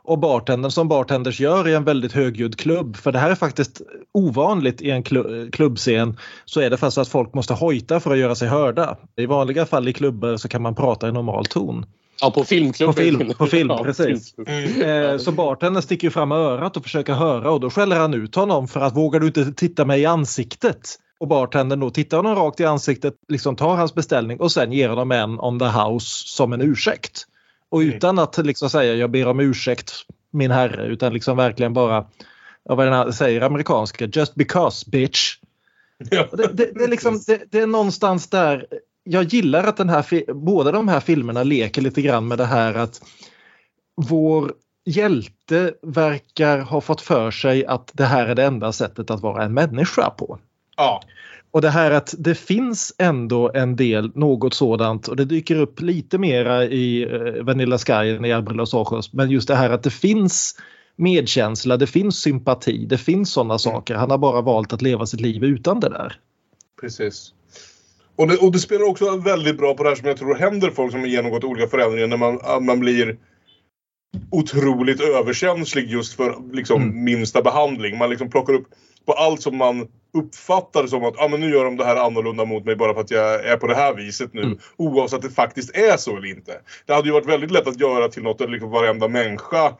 Och bartendern som bartenders gör i en väldigt högljudd klubb. För det här är faktiskt ovanligt i en klu- klubbscen. Så är det fast att folk måste hojta för att göra sig hörda. I vanliga fall i klubbar så kan man prata i normal ton. Ja, på filmklubben. På film, på film, Ja, precis. Eh, så bartendern sticker ju fram örat och försöker höra och då skäller han ut honom för att vågar du inte titta mig i ansiktet? Och bartendern då tittar honom rakt i ansiktet, liksom tar hans beställning och sen ger honom en on the house som en ursäkt. Och Mm. utan att liksom säga jag ber om ursäkt min herre utan liksom verkligen bara vad den här säger amerikanska, just because bitch. Ja. Det, det, det, är liksom, det, är någonstans där jag gillar att den här, båda de här filmerna leker lite grann med det här att vår hjälte verkar ha fått för sig att det här är det enda sättet att vara en människa på. Ja. Och det här att det finns ändå en del något sådant och det dyker upp lite mera i eh, Vanilla Sky i Abril och Ojos. Men just det här att det finns medkänsla, det finns sympati, det finns sådana saker. Han har bara valt att leva sitt liv utan det där. Precis. Och det, och det spelar också väldigt bra på det här som jag tror händer folk som har genomgått olika förändringar när man, man blir otroligt överkänslig just för liksom Mm. minsta behandling. Man liksom plockar upp på allt som man uppfattar som att ah, men nu gör de det här annorlunda mot mig bara för att jag är på det här viset nu. Mm. Oavsett det faktiskt är så eller inte. Det hade ju varit väldigt lätt att göra till något där liksom varenda människa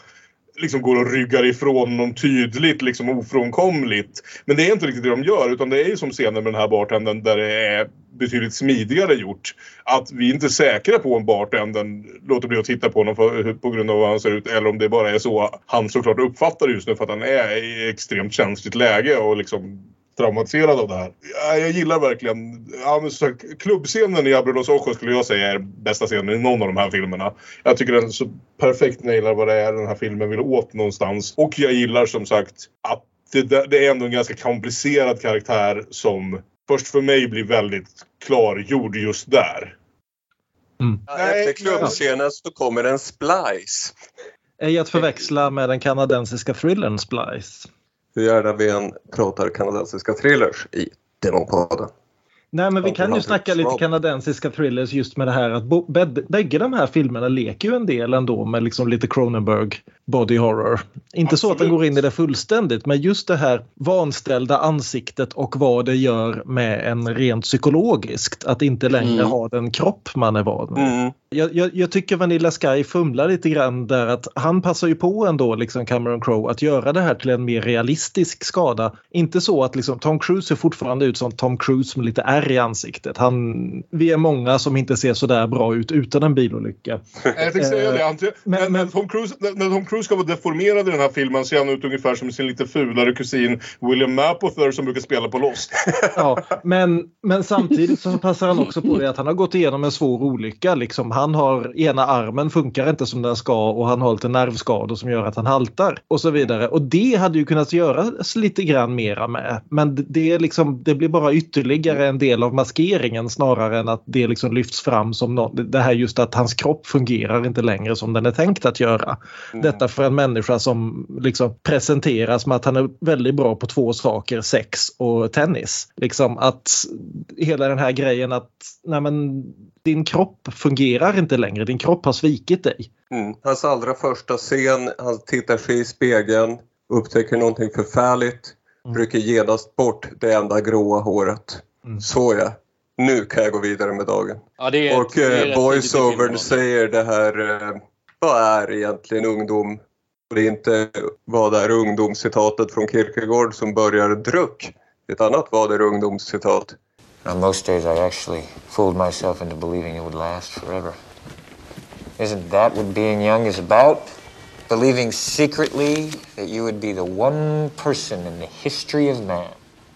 liksom går och ryggar ifrån dem tydligt, liksom ofrånkomligt. Men det är inte riktigt det de gör utan det är ju som scenen med den här bartendern där det är betydligt smidigare gjort. Att vi inte är säkra på om bartendern låter bli att titta på honom för, på grund av hur han ser ut eller om det bara är så han såklart uppfattar det just nu för att han är i extremt känsligt läge och liksom traumatiserad av det här. Ja, jag gillar verkligen, ja, men sagt, klubbscenen i Abralos Ojos skulle jag säga är bästa scenen i någon av de här filmerna. Jag tycker den så perfekt nailar vad det är den här filmen vill åt någonstans. Och jag gillar som sagt att det, det är ändå en ganska komplicerad karaktär som först för mig blir väldigt klargjord just där. Nej, Efter klubbscenen så kommer en splice. Ej att förväxla med den kanadensiska thrillern Splice. Hur gärna vi än pratar kanadensiska thrillers i Demonpodden. Nej men vi kan ju snacka lite kanadensiska thrillers just med det här att bägge de här filmerna leker ju en del ändå med liksom lite Cronenberg body horror. Inte så att den Absolut. går in i det fullständigt men just det här vanställda ansiktet och vad det gör med en rent psykologiskt. Att inte längre Mm. ha den kropp man är van med. Mm. Jag, jag, jag tycker Vanilla Sky fumlar lite grann där att han passar ju på ändå, liksom Cameron Crowe, att göra det här till en mer realistisk skada. Inte så att liksom, Tom Cruise ser fortfarande ut som Tom Cruise med lite ärr i ansiktet. Han, vi är många som inte ser så där bra ut utan en bilolycka. Jag tänkte säga det. Antingen, men- men, när, Tom Cruise, när, när Tom Cruise ska vara deformerad i den här filmen ser han ut ungefär som sin lite fulare kusin William Mapother som brukar spela på Lost. Ja, men, men samtidigt så passar han också på det att han har gått igenom en svår olycka. Liksom. Han har ena armen funkar inte som den ska och han har lite nervskador som gör att han haltar och så vidare. Och det hade ju kunnat göras lite grann mera med. Men det, är liksom, det blir bara ytterligare en del av maskeringen snarare än att det liksom lyfts fram som no det här just att hans kropp fungerar inte längre som den är tänkt att göra. Mm. Detta för en människa som liksom presenteras med att han är väldigt bra på två saker, sex och tennis. Liksom att hela den här grejen att nej men, din kropp fungerar inte längre, din kropp har svikit dig. Mm. Hans allra första scen, han tittar sig i spegeln, upptäcker någonting förfärligt, mm. rycker genast bort det enda gråa håret. Mm. Så ja, nu kan jag gå vidare med dagen. Ja, är, och eh, voiceovern säger det här, eh, vad är egentligen ungdom? Och det är inte vad är ungdomscitatet från Kierkegaard som börjar druck. Ett annat vad är ungdomscitat. On most days I actually fooled myself into believing it would last forever. Isn't that what being young is about? Believing secretly that you would be the one person in the history of man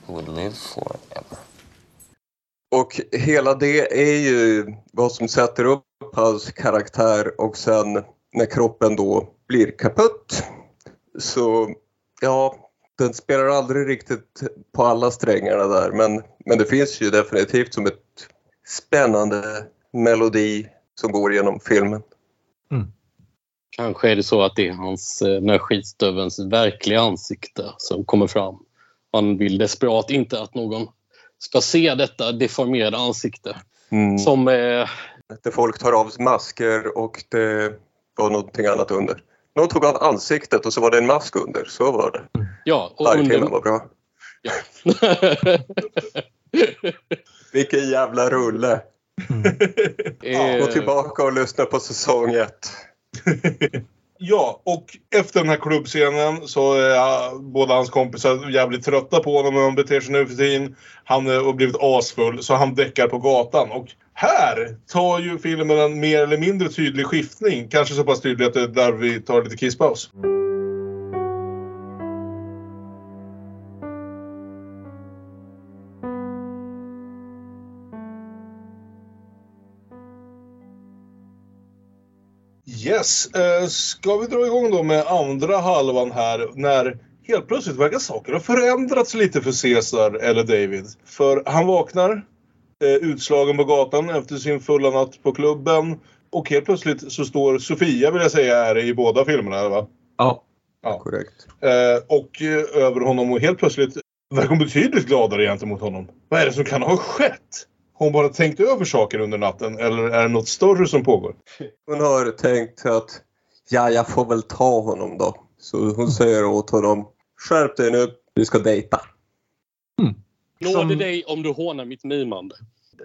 who would live forever. Och hela det är ju vad som sätter upp hans karaktär och sen när kroppen då blir kaputt så ja, den spelar aldrig riktigt på alla strängarna där men, men det finns ju definitivt som ett spännande melodi som går genom filmen. Mm. Kanske är det så att det är hans, eh, den här skitstövens verkliga ansikte som kommer fram. Han vill desperat inte att någon ska se detta deformerade ansikte. Mm. Som... Eh... Där folk tar av masker och det var någonting annat under. Någon tog av ansiktet och så var det en mask under. Så var det. Ja, och under... var bra. Ja. Vilken jävla rulle. Mm. ja, gå tillbaka och lyssna på säsong ett. Ja, och efter den här klubbscenen så är båda hans kompisar jävligt trötta på honom hur han beter sig nu för tiden. Han har blivit asfull så han däckar på gatan. Och här tar ju filmen en mer eller mindre tydlig skiftning. Kanske så pass tydlig att det är där vi tar lite kisspaus. Yes, eh, ska vi dra igång då med andra halvan här när helt plötsligt verkar saker ha förändrats lite för Caesar eller David. För han vaknar utslagen på gatan efter sin fulla natt på klubben och helt plötsligt så står Sofia vill jag säga är i båda filmerna va? Ja, ja. korrekt. Eh, och över honom och helt plötsligt verkar hon betydligt gladare gentemot honom. Vad är det som kan ha skett? hon bara tänkt över saker under natten eller är det något större som pågår? Hon har tänkt att ja, jag får väl ta honom då. Så hon säger åt honom skärp dig nu, vi ska dejta. Mm. Som... dig om du hånar mitt mimande.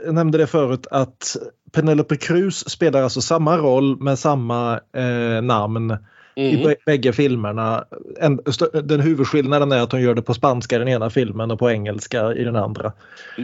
Jag nämnde det förut att Penelope Cruz spelar alltså samma roll med samma eh, namn mm. i bägge filmerna. En, den huvudskillnaden är att hon gör det på spanska i den ena filmen och på engelska i den andra.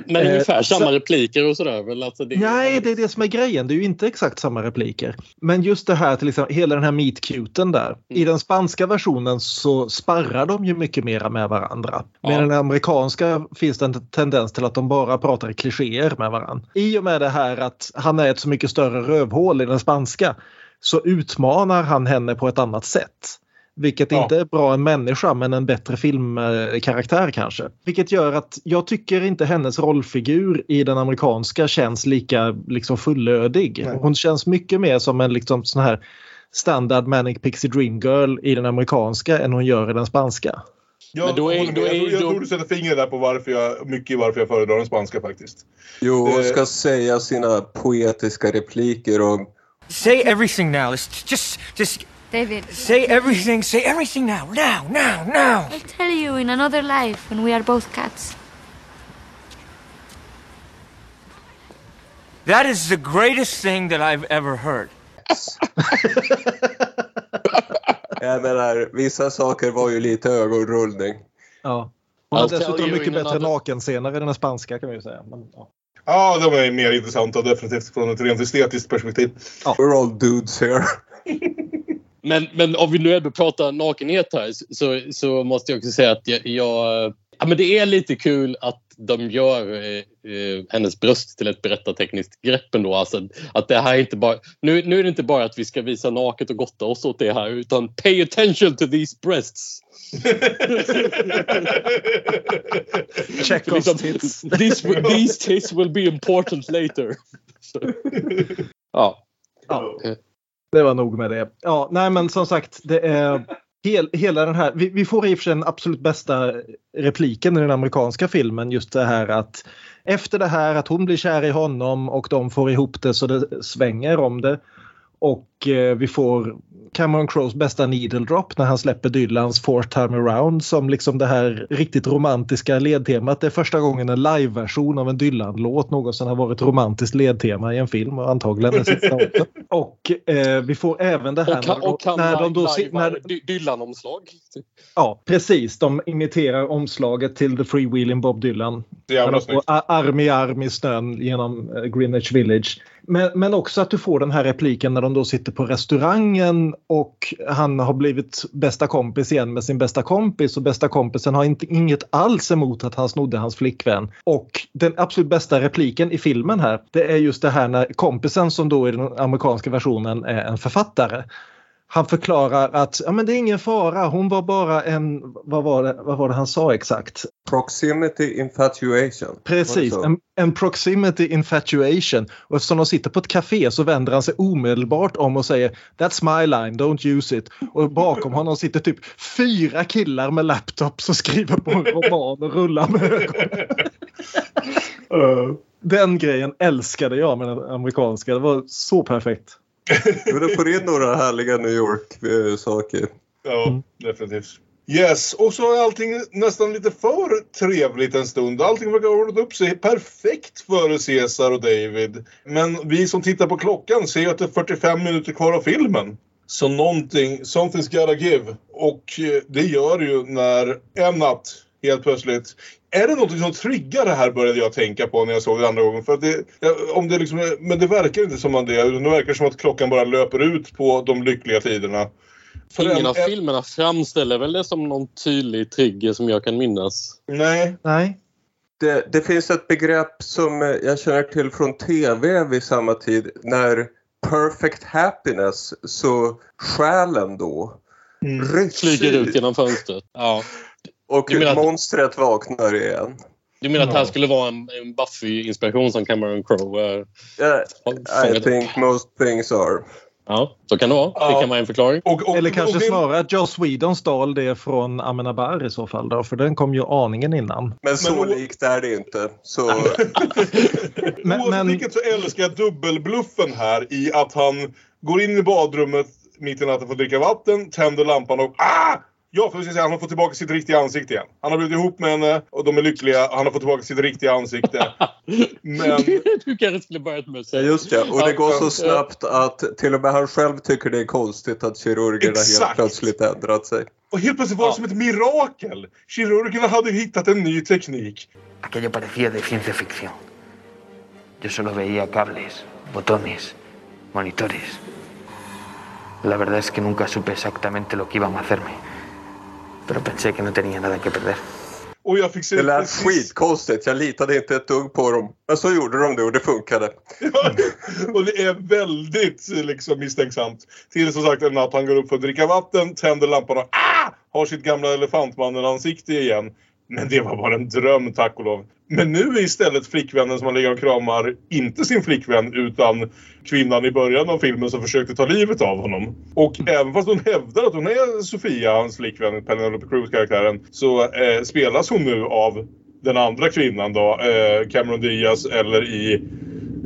Men eh, ungefär samma repliker och sådär väl? Alltså det... Nej, det är det som är grejen. Det är ju inte exakt samma repliker. Men just det här till exempel, hela den här meet-cuten där. Mm. I den spanska versionen så sparrar de ju mycket mera med varandra. Ja. Men i den amerikanska finns det en tendens till att de bara pratar klichéer med varandra. I och med det här att han är ett så mycket större rövhål i den spanska så utmanar han henne på ett annat sätt. Vilket ja. inte är bra en människa men en bättre filmkaraktär kanske. Vilket gör att jag tycker inte hennes rollfigur i den amerikanska känns lika liksom fullödig. Nej. Hon känns mycket mer som en liksom sån här standard Manic Pixie Dream Girl i den amerikanska än hon gör i den spanska. Ja, men då är, då är, jag, tror, jag tror du sätter fingret där på varför jag, mycket varför jag föredrar den spanska faktiskt. Jo, hon ska säga sina poetiska repliker och Say everything now. Let's just, just. David. Say everything. Say everything now. Now, now, now. I'll tell you in another life when we are both cats. That is the greatest thing that I've ever heard. Jag menar, vissa saker var ju lite ögonrullning. Ja. Hon har dessutom mycket bättre nakenscener i den spanska kan vi ju säga. Men, ja. Ja, de är mer intressanta definitivt från ett rent estetiskt perspektiv. Ja. We're all dudes here. men, men om vi nu ändå pratar nakenhet här så, så måste jag också säga att jag, jag ja, men det är lite kul att de gör eh, eh, hennes bröst till ett berättartekniskt grepp ändå. Alltså, att det här är inte bara, nu, nu är det inte bara att vi ska visa naket och gotta oss åt det här utan pay attention to these breasts. Chekhovs Liksom, tits. these, these tits will be important later. Ja. Ja, det var nog med det. Ja, nej men som sagt, det är hel, hela den här. Vi, vi får i och för sig den absolut bästa repliken i den amerikanska filmen. Just det här att efter det här att hon blir kär i honom och de får ihop det så det svänger om det. Och eh, vi får Cameron Crowes bästa needle drop när han släpper Dylans Fourth time around som liksom det här riktigt romantiska ledtemat. Det är första gången en liveversion av en Dylan-låt någonsin har varit romantiskt ledtema i en film och antagligen den sista också. Och eh, vi får även det här Och, kan, och kan när de då, när, Dy- Dylan-omslag. Ja, precis. De imiterar omslaget till The Freewheeling Bob Dylan. Jävla snyggt. arm i arm i snön genom eh, Greenwich Village. Men, men också att du får den här repliken när de då sitter på restaurangen och han har blivit bästa kompis igen med sin bästa kompis och bästa kompisen har inte, inget alls emot att han snodde hans flickvän. Och den absolut bästa repliken i filmen här det är just det här när kompisen som då i den amerikanska versionen är en författare han förklarar att ja, men det är ingen fara, hon var bara en, vad var det, vad var det han sa exakt? Proximity infatuation. Precis, en, en proximity infatuation. Och eftersom de sitter på ett café så vänder han sig omedelbart om och säger That's my line, don't use it. Och bakom honom sitter typ fyra killar med laptops och skriver på en roman och rullar med ögonen. Den grejen älskade jag med den amerikanska, det var så perfekt. Jo, du får in några härliga New York-saker. Ja, Mm. definitivt. Yes, och så är allting nästan lite för trevligt en stund. Allting verkar ha ordnat upp sig perfekt för Caesar och David. Men vi som tittar på klockan ser ju att det är 45 minuter kvar av filmen. Så någonting, something's gotta give. Och eh, det gör ju när en natt helt plötsligt är det någonting som triggar det här började jag tänka på när jag såg det andra gången. För att det, om det liksom, är- men det verkar inte som att det är. Det verkar som att klockan bara löper ut på de lyckliga tiderna. För Ingen en- av en- filmerna framställer väl det som någon tydlig trigger som jag kan minnas. Nej. Nej, Det, det finns ett begrepp som jag känner till från TV vid samma tid. När perfect happiness, så själen då rycks Flyger ut ut genom fönstret. Ja. Och Du menar att- monstret vaknar igen. Du menar att det här skulle vara en, en Buffy-inspiration som Cameron Crowe Yeah, I think most things are. Ja, så kan det vara. Ja. Det kan vara en förklaring. Och, och, eller kanske och snarare att Joss Whedon stal det från Amenabar i så fall då, för den kom ju aningen innan. Men så Men- likt är det inte. Så, Men- men- vilket så älskar jag dubbelbluffen här i att han går in i badrummet mitt i natten för att dricka vatten, tänder lampan och ah! Ja, för att säga, han har fått tillbaka sitt riktiga ansikte igen. Han har blivit ihop med henne och de är lyckliga. Han har fått tillbaka sitt riktiga ansikte. Men du kanske skulle börjat med att ja, säga. just det. Och det går så snabbt att till och med han själv tycker det är konstigt att kirurgerna helt Exakt. plötsligt ändrat sig. Och helt plötsligt var det Ja. som ett mirakel. Kirurgerna hade hittat en ny teknik. Aquello parecía de ciencia ficción. Yo solo veía cables, botones, monitores. La verdad es que nunca supe exactamente lo que iban a hacerme. Pero pensé que no tenía nada que perder. Och jag fick se Det lät precis- skitkonstigt. Jag litade inte ett dugg på dem. Men så gjorde de det och det funkade. Ja, och det är väldigt liksom, misstänksamt. Till som sagt en natt han går upp för att dricka vatten, tänder lampan och ah! har sitt gamla elefantmannen-ansikte igen. Men det var bara en dröm, tack och lov. Men nu är istället flickvännen som han ligger och kramar inte sin flickvän utan kvinnan i början av filmen som försökte ta livet av honom. Och även fast hon hävdar att hon är Sofia, hans flickvän, Penelope Cruz-karaktären, så eh, spelas hon nu av den andra kvinnan då, eh, Cameron Diaz eller i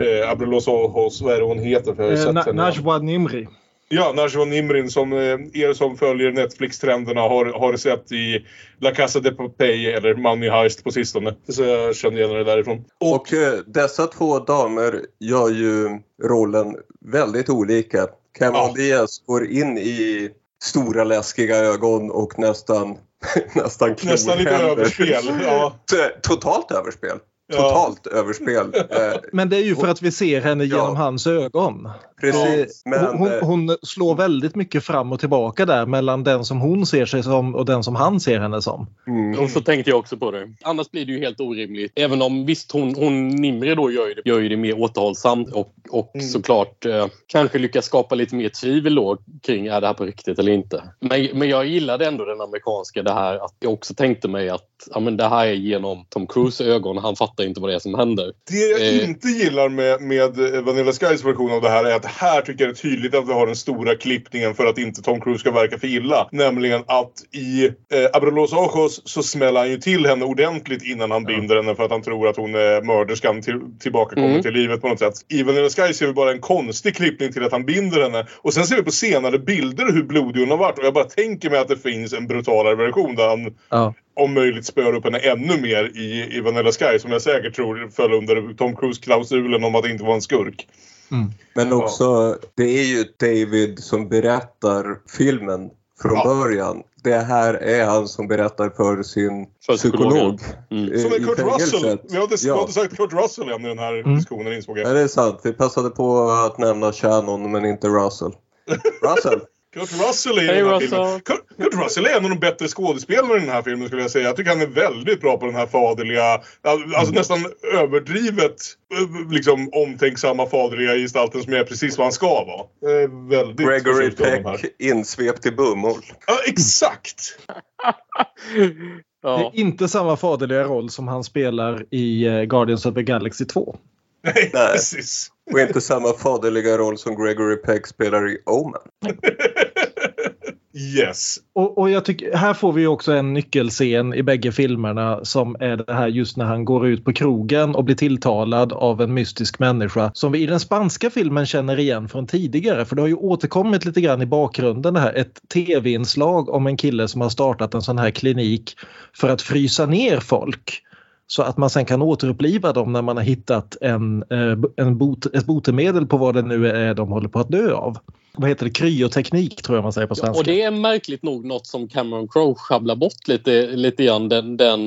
eh, Abril Ojos, vad är det hon heter? För jag har Eh, sett Na-. Najwa Nimri. Ja, Najwa Nimrin som eh, er som följer Netflix-trenderna har, har sett i La Casa de Papel eller Money Heist på sistone. Så jag kände igen det därifrån. Och eh, dessa två damer gör ju rollen väldigt olika. Cameron Ja. Diaz går in i stora läskiga ögon och nästan nästan Nästan lite överspel. Ja. Totalt överspel. Totalt överspel. Eh, Men det är ju för att vi ser henne Ja. genom hans ögon. Precis, Eh, men, hon, eh, hon slår väldigt mycket fram och tillbaka där mellan den som hon ser sig som och den som han ser henne som. mm. Och så tänkte jag också på det. Annars blir det ju helt orimligt. Även om visst hon, hon Nimri då gör ju det, gör ju det mer återhållsamt och, och Mm. såklart eh, kanske lyckas skapa lite mer tvivel då kring är det här på riktigt eller inte. Men, men jag gillade ändå den amerikanska det här att jag också tänkte mig att ja, men det här är genom Tom Cruise ögon. Han fattar inte vad det är som händer. Det jag Eh. inte gillar med, med eh, Vanilla Skys version av det här är att här tycker jag det är tydligt att vi har den stora klippningen för att inte Tom Cruise ska verka för illa. Nämligen att i eh, Abra Los Ojos så smäller han ju till henne ordentligt innan han binder henne för att han tror att hon är mörderskan till, tillbakakommen Mm. till livet på något sätt. I Vanilla Sky ser vi bara en konstig klippning till att han binder henne. Och sen ser vi på senare bilder hur blodig hon har varit och jag bara tänker mig att det finns en brutalare version där han Ja. Om möjligt spöar upp henne ännu mer i, i Vanilla Sky som jag säkert tror föll under Tom Cruise-klausulen om att inte vara en skurk. Men Ja. också, det är ju David som berättar filmen från Ja. början. Det här är han som berättar för sin För psykolog. Mm. Som är Kurt. Russell! Vi har inte, vi har Ja. inte sagt Kurt Russell än i den här Mm. diskussionen insåg Ja, jag. det är sant. Vi passade på att nämna Shannon men inte Russell. Russell? Kurt Russell är i Hej, den här Russell. filmen. Kurt, Kurt Russell är en av de bättre skådespelarna i den här filmen skulle jag säga. Jag tycker han är väldigt bra på den här faderliga, alltså nästan överdrivet eh, liksom omtänksamma faderliga gestalten som är precis vad han ska vara. Jag är väldigt Gregory. Peck insvept i bomull. Ja, exakt! Det Ja. är inte samma faderliga roll som han spelar i eh, Guardians of the Galaxy 2. Nej, Nej. precis. Och inte samma faderliga roll som Gregory Peck spelar i Omen. Yes. Och, och jag tycker, här får vi också en nyckelscen i bägge filmerna som är det här just när han går ut på krogen och blir tilltalad av en mystisk människa som vi i den spanska filmen känner igen från tidigare för det har ju återkommit lite grann i bakgrunden det här ett tv-inslag om en kille som har startat en sån här klinik för att frysa ner folk så att man sen kan återuppliva dem när man har hittat en, eh, en bot, ett botemedel på vad det nu är de håller på att dö av. Vad heter det? Kryoteknik tror jag man säger på svenska. Och det är märkligt nog något som Cameron Crowe sjabblar bort lite, lite grann. Den, den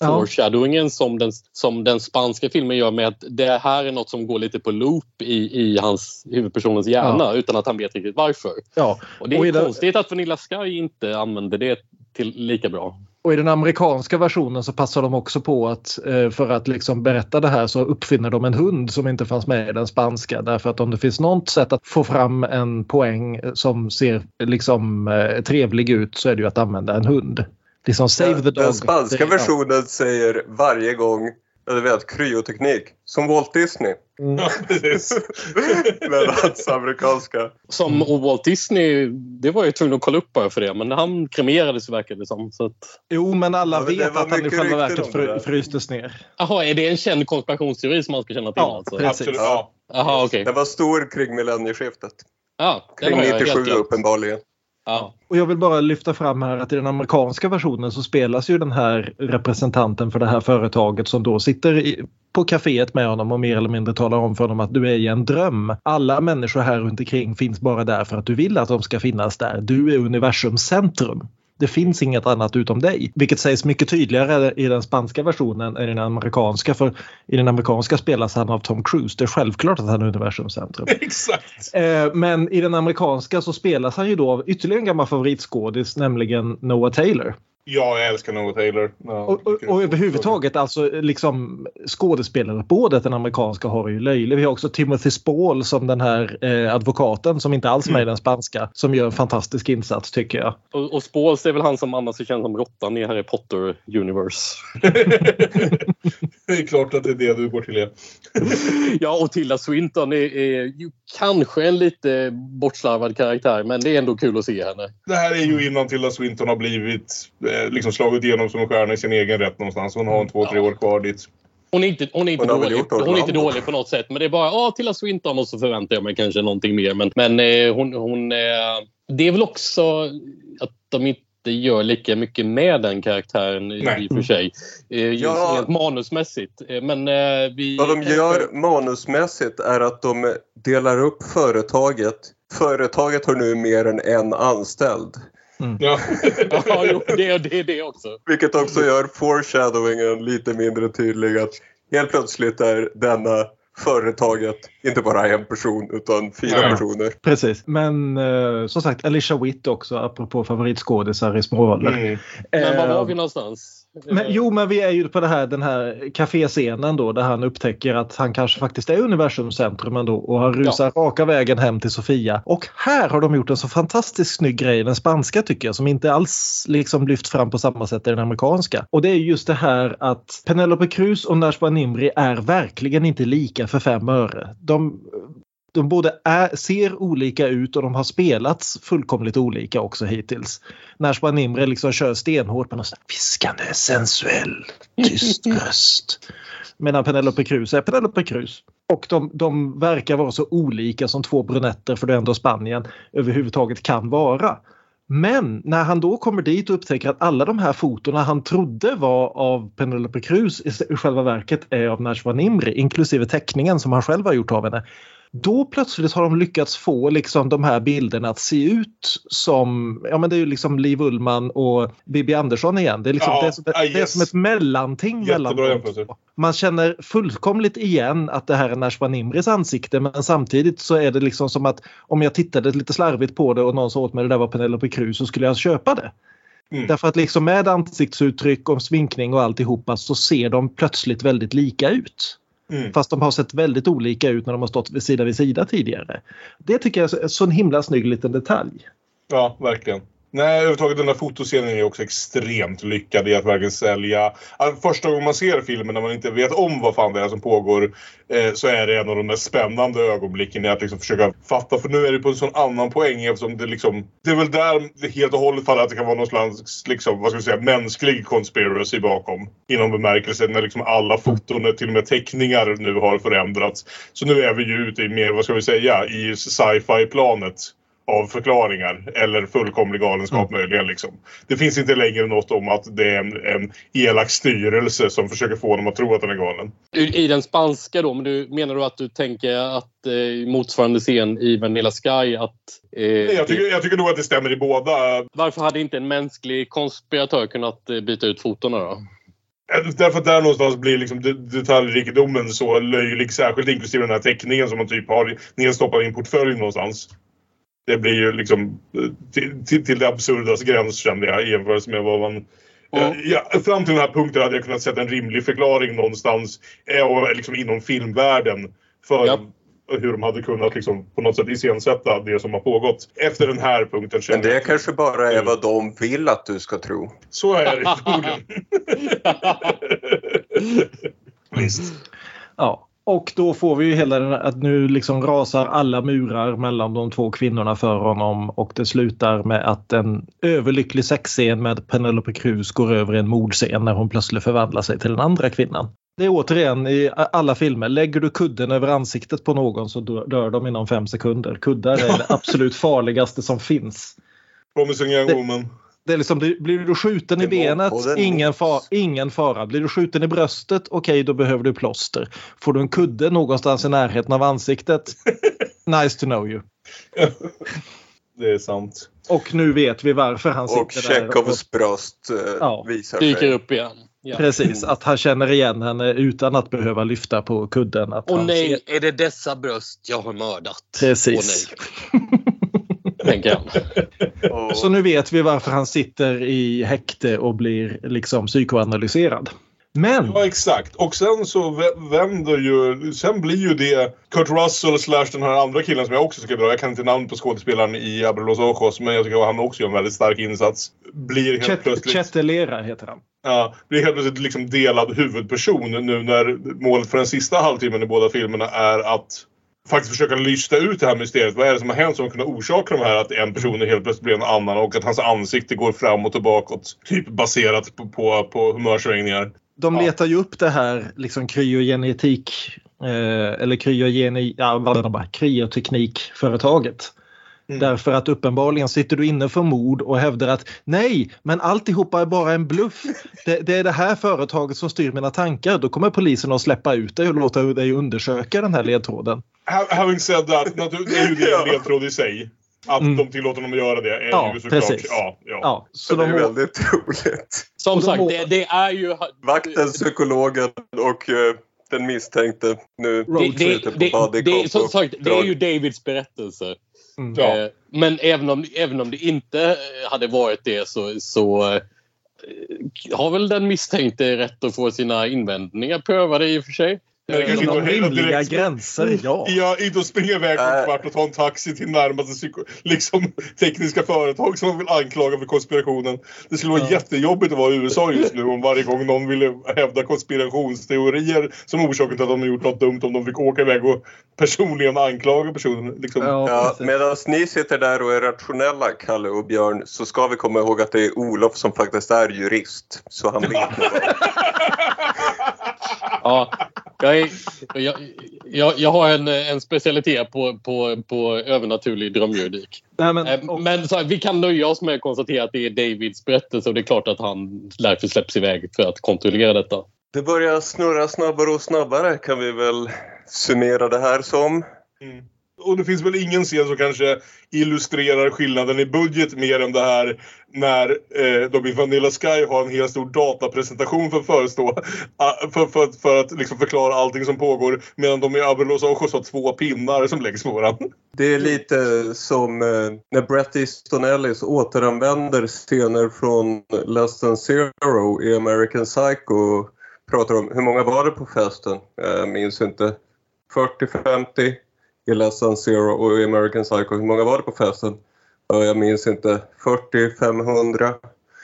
Ja. foreshadowingen som den, som den spanska filmen gör med att det här är något som går lite på loop i, i hans huvudpersonens hjärna utan att han vet riktigt varför. Ja. Och det Och är den- konstigt att Vanilla Sky inte använder det till lika bra. Och i den amerikanska versionen så passar de också på att eh, för att liksom berätta det här så uppfinner de en hund som inte fanns med i den spanska. Därför att om det finns något sätt att få fram en poäng som ser liksom eh, trevlig ut så är det ju att använda en hund. Liksom save the Den, dog. den spanska versionen säger varje gång, du vet, kryoteknik. Som Walt Disney. Ja, precis. Amerikanska. Som Mm. och Walt Disney, det var jag tvungen att kolla upp bara för det, men han kremerades verkar det som. Så att, Jo men alla Ja, men det vet att han i själva verket det där. frystes ner. aha, är det en känd konspirationsteori som man ska känna till? Ja, alltså? precis. Absolut. Ja. Jaha, okej. Den var stor kring millennieskiftet. Ja, Kring har jag helt 97 glömt. uppenbarligen. Ja. Och jag vill bara lyfta fram här att i den amerikanska versionen så spelas ju den här representanten för det här företaget som då sitter i, på kaféet med honom och mer eller mindre talar om för honom att du är i en dröm. Alla människor här runt omkring finns bara där för att du vill att de ska finnas där. Du är universums centrum. Det finns inget annat utom dig. Vilket sägs mycket tydligare i den spanska versionen än i den amerikanska. För i den amerikanska spelas han av Tom Cruise. Det är självklart att han är universums centrum. Exakt. Eh, Men i den amerikanska så spelas han ju då av ytterligare en gammal favoritskådis, nämligen Noah Taylor. Ja, jag älskar Noah Taylor. Ja, Och, och, och överhuvudtaget alltså liksom skådespelare både den amerikanska har ju löjlig. Vi har också Timothy Spall som den här eh, advokaten som inte alls är med i den spanska som gör en fantastisk insats tycker jag. Och, och Spåls är väl han som annars är känd som råttan i Harry Potter Universe. det är klart att det är det du går till. Ja. Ja, och Tilda Swinton är, är ju kanske en lite bortslarvad karaktär, men det är ändå kul att se henne. Det här är ju innan Tilda Swinton har blivit eh, liksom slagit igenom som en stjärna i sin egen rätt någonstans. Hon har en två, tre år kvar dit. Hon är inte, hon är inte, Hon dålig, hon är inte dålig på något sätt, men det är bara ja, Tilda Swinton och så förväntar jag mig kanske någonting mer. Men, men eh, hon, hon, eh, det är väl också att de inte gör lika mycket med den karaktären i, Nej. i och för sig. Eh, Ja. rent manusmässigt. Eh, Men eh, vi... Vad de gör manusmässigt är att de delar upp företaget. Företaget har nu mer än en anställd. Ja. Ja, jo, det, det är det också. Vilket också gör foreshadowingen lite mindre tydlig. Att helt plötsligt är denna företaget inte bara en person utan fyra Ja. personer. Precis. Men eh, som sagt, Alicia Witt också, apropå favoritskådisar i småroller. Mm. Men var Eh, var vi någonstans? Men, jo, men vi är ju på det här, den här kaféscenen då där han upptäcker att han kanske faktiskt är universums centrum ändå och han rusar raka vägen hem till Sofia. Och här har de gjort en så fantastiskt snygg grej den spanska tycker jag som inte alls liksom lyft fram på samma sätt i den amerikanska. Och det är just det här att Penelope Cruz och Najwa Nimri är verkligen inte lika för fem öre. De, de både är, ser olika ut och de har spelats fullkomligt olika också hittills. Najwa Nimri liksom kör stenhårt med någon sån viskande, sensuell, tyst röst. Medan Penelope Cruz är Penelope Cruz. Och de, de verkar vara så olika som två brunetter, för det är ändå Spanien, överhuvudtaget kan vara. Men när han då kommer dit och upptäcker att alla de här fotona han trodde var av Penelope Cruz i själva verket är av Najwa Nimri, inklusive teckningen som han själv har gjort av henne. Då plötsligt har de lyckats få liksom de här bilderna att se ut som, ja men det är ju liksom Liv Ullman och Bibi Andersson igen. Det är, liksom, Ja, det är, som, ett, ah, det är som ett mellanting mellan Jättebra de jämförelse. två. Man känner fullkomligt igen att det här är Najwa Nimris ansikte men samtidigt så är det liksom som att om jag tittade lite slarvigt på det och någon sa åt mig det där var Penelope Cruz så skulle jag köpa det. Mm. Därför att liksom med ansiktsuttryck och sminkning och alltihopa så ser de plötsligt väldigt lika ut. Mm. Fast de har sett väldigt olika ut när de har stått vid sida vid sida tidigare. Det tycker jag är så en himla snygg liten detalj. Ja, verkligen. Nej, överhuvudtaget den där fotoscenen är också extremt lyckad i att verkligen sälja. Alltså, Första gången man ser filmen när man inte vet om vad fan det är som pågår eh, så är det en av de mest spännande ögonblicken i att liksom försöka fatta. För nu är det på en sån annan poäng eftersom det liksom... Det är väl där det helt och hållet faller att det kan vara någon slags, liksom, vad ska vi säga, mänsklig conspiracy bakom. Inom bemärkelsen när liksom alla foton, till och med teckningar nu har förändrats. Så nu är vi ju ute i mer, vad ska vi säga, i sci-fi planet av förklaringar eller fullkomlig galenskap möjligen. Liksom. Det finns inte längre något om att det är en, en elak styrelse som försöker få dem att tro att den är galen. I, I den spanska då, men du, menar du att du tänker att eh, motsvarande scen i Vanilla Sky att... Eh, Jag tycker, jag tycker nog att det stämmer i båda. Varför hade inte en mänsklig konspiratör kunnat eh, byta ut fotona då? Därför att där någonstans blir liksom de- detaljrikedomen så löjlig. Särskilt inklusive den här teckningen som man typ har nedstoppad i en portfölj någonstans. Det blir ju liksom till, till, till det absurdas gräns kände jag i jämförelse med vad man... Eh, Ja, fram till den här punkten hade jag kunnat sätta en rimlig förklaring någonstans eh, och liksom inom filmvärlden för Ja. hur de hade kunnat liksom på något sätt iscensätta det som har pågått. Efter den här punkten Men det jag... kanske bara är vad de vill att du ska tro. Så är det förmodligen. Visst. Ja. Och då får vi ju hela den här, att nu liksom rasar alla murar mellan de två kvinnorna för honom och det slutar med att en överlycklig sexscen med Penelope Cruz går över i en mordscen när hon plötsligt förvandlar sig till den andra kvinnan. Det är återigen i alla filmer, lägger du kudden över ansiktet på någon så dör de inom fem sekunder. Kuddar är det absolut farligaste som finns. Promising young woman. Det är liksom, blir du skjuten i benet, ingen, mos. fa ingen fara. Blir du skjuten i bröstet, okej då behöver du plåster. Får du en kudde någonstans i närheten av ansiktet, nice to know you. Det är sant. Och nu vet vi varför han Och sitter där. Och, Tjechovs bröst eh, Ja. visar Dyker sig. upp igen. Ja. precis, att han känner igen henne utan att behöva lyfta på kudden. Att Åh nej, ser- är det dessa bröst jag har mördat? Precis. Åh nej. Tänker. Och Så nu vet vi varför han sitter i häkte och blir liksom psykoanalyserad. Men Ja, exakt. Och sen så vä- vänder ju... Sen blir ju det Kurt Russell slash den här andra killen som jag också tycker är bra. Jag kan inte namn på skådespelaren i Abre los Ojos, men jag tycker att han också gör en väldigt stark insats. Blir helt Chet- plötsligt... Chetelera heter han. Ja, blir helt plötsligt liksom delad huvudperson nu när målet för den sista halvtimmen i båda filmerna är att faktiskt försöka lysta ut det här mysteriet. Vad är det som har hänt som kan orsaka de här att en person helt plötsligt blir en annan och att hans ansikte går framåt och bakåt. Typ baserat på, på, på humörsvängningar. De Ja. letar ju upp det här liksom kryogenetik eh, eller kryogeni, ja, vad är det bara, kryoteknikföretaget. Mm. Därför att uppenbarligen sitter du inne för mord och hävdar att nej, men alltihopa är bara en bluff. Det, det är det här företaget som styr mina tankar. Då kommer polisen att släppa ut dig och låta dig undersöka den här ledtråden. Ha- Having said that, det är ju det en ledtråd i sig. Att Mm. de tillåter dem att göra det är Ja, ju såklart... precis. Ja, ja. Ja, så det är de, väldigt roligt. Som sagt, det, det är ju... Vakten, psykologen och eh, den misstänkte nu på som sagt, det är ju Davids berättelse. Mm. Ja. Eh, Men även om, även om det inte eh, hade varit det så, så har väl den misstänkte rätt att få sina invändningar prövade i och för sig. Eh, inom var rimliga direkt- gränser, ja. Ja, inte att springa iväg på en Äh. kvart och ta en taxi till närmaste liksom, tekniska företag som man vill anklaga för konspirationen. Det skulle vara Ja. jättejobbigt att vara i USA just nu om varje gång någon ville hävda konspirationsteorier som orsaken till att de har gjort något dumt om de fick åka iväg och personligen anklaga personen. Liksom. Ja, Ja, medan ni sitter där och är rationella, Kalle och Björn, så ska vi komma ihåg att det är Olof som faktiskt är jurist. Så han vet Ja, jag, är, jag, jag, jag har en, en specialitet på, på, på övernaturlig drömjuridik. Nej, men, Eh, och, Men så här, vi kan nöja oss med att konstatera att det är Davids berättelse och det är klart att han därför släpps iväg för att kontrollera detta. Det börjar snurra snabbare och snabbare kan vi väl summera det här som. Mm. Och det finns väl ingen scen som kanske illustrerar skillnaden i budget mer än det här när eh, de i Vanilla Sky har en hel stor datapresentation för att förestå. Ah, för, för, för att liksom förklara allting som pågår. Medan de i Abbey och Ojos har två pinnar som läggs på varandra. Det är lite som eh, när Bret Easton Ellis återanvänder scener från Less than Zero i American Psycho pratar om hur många var det på festen? Jag minns inte. 40-50 i Less than Zero och i American Psycho. Hur många var det på festen? Ja, Jag minns inte. 40-500.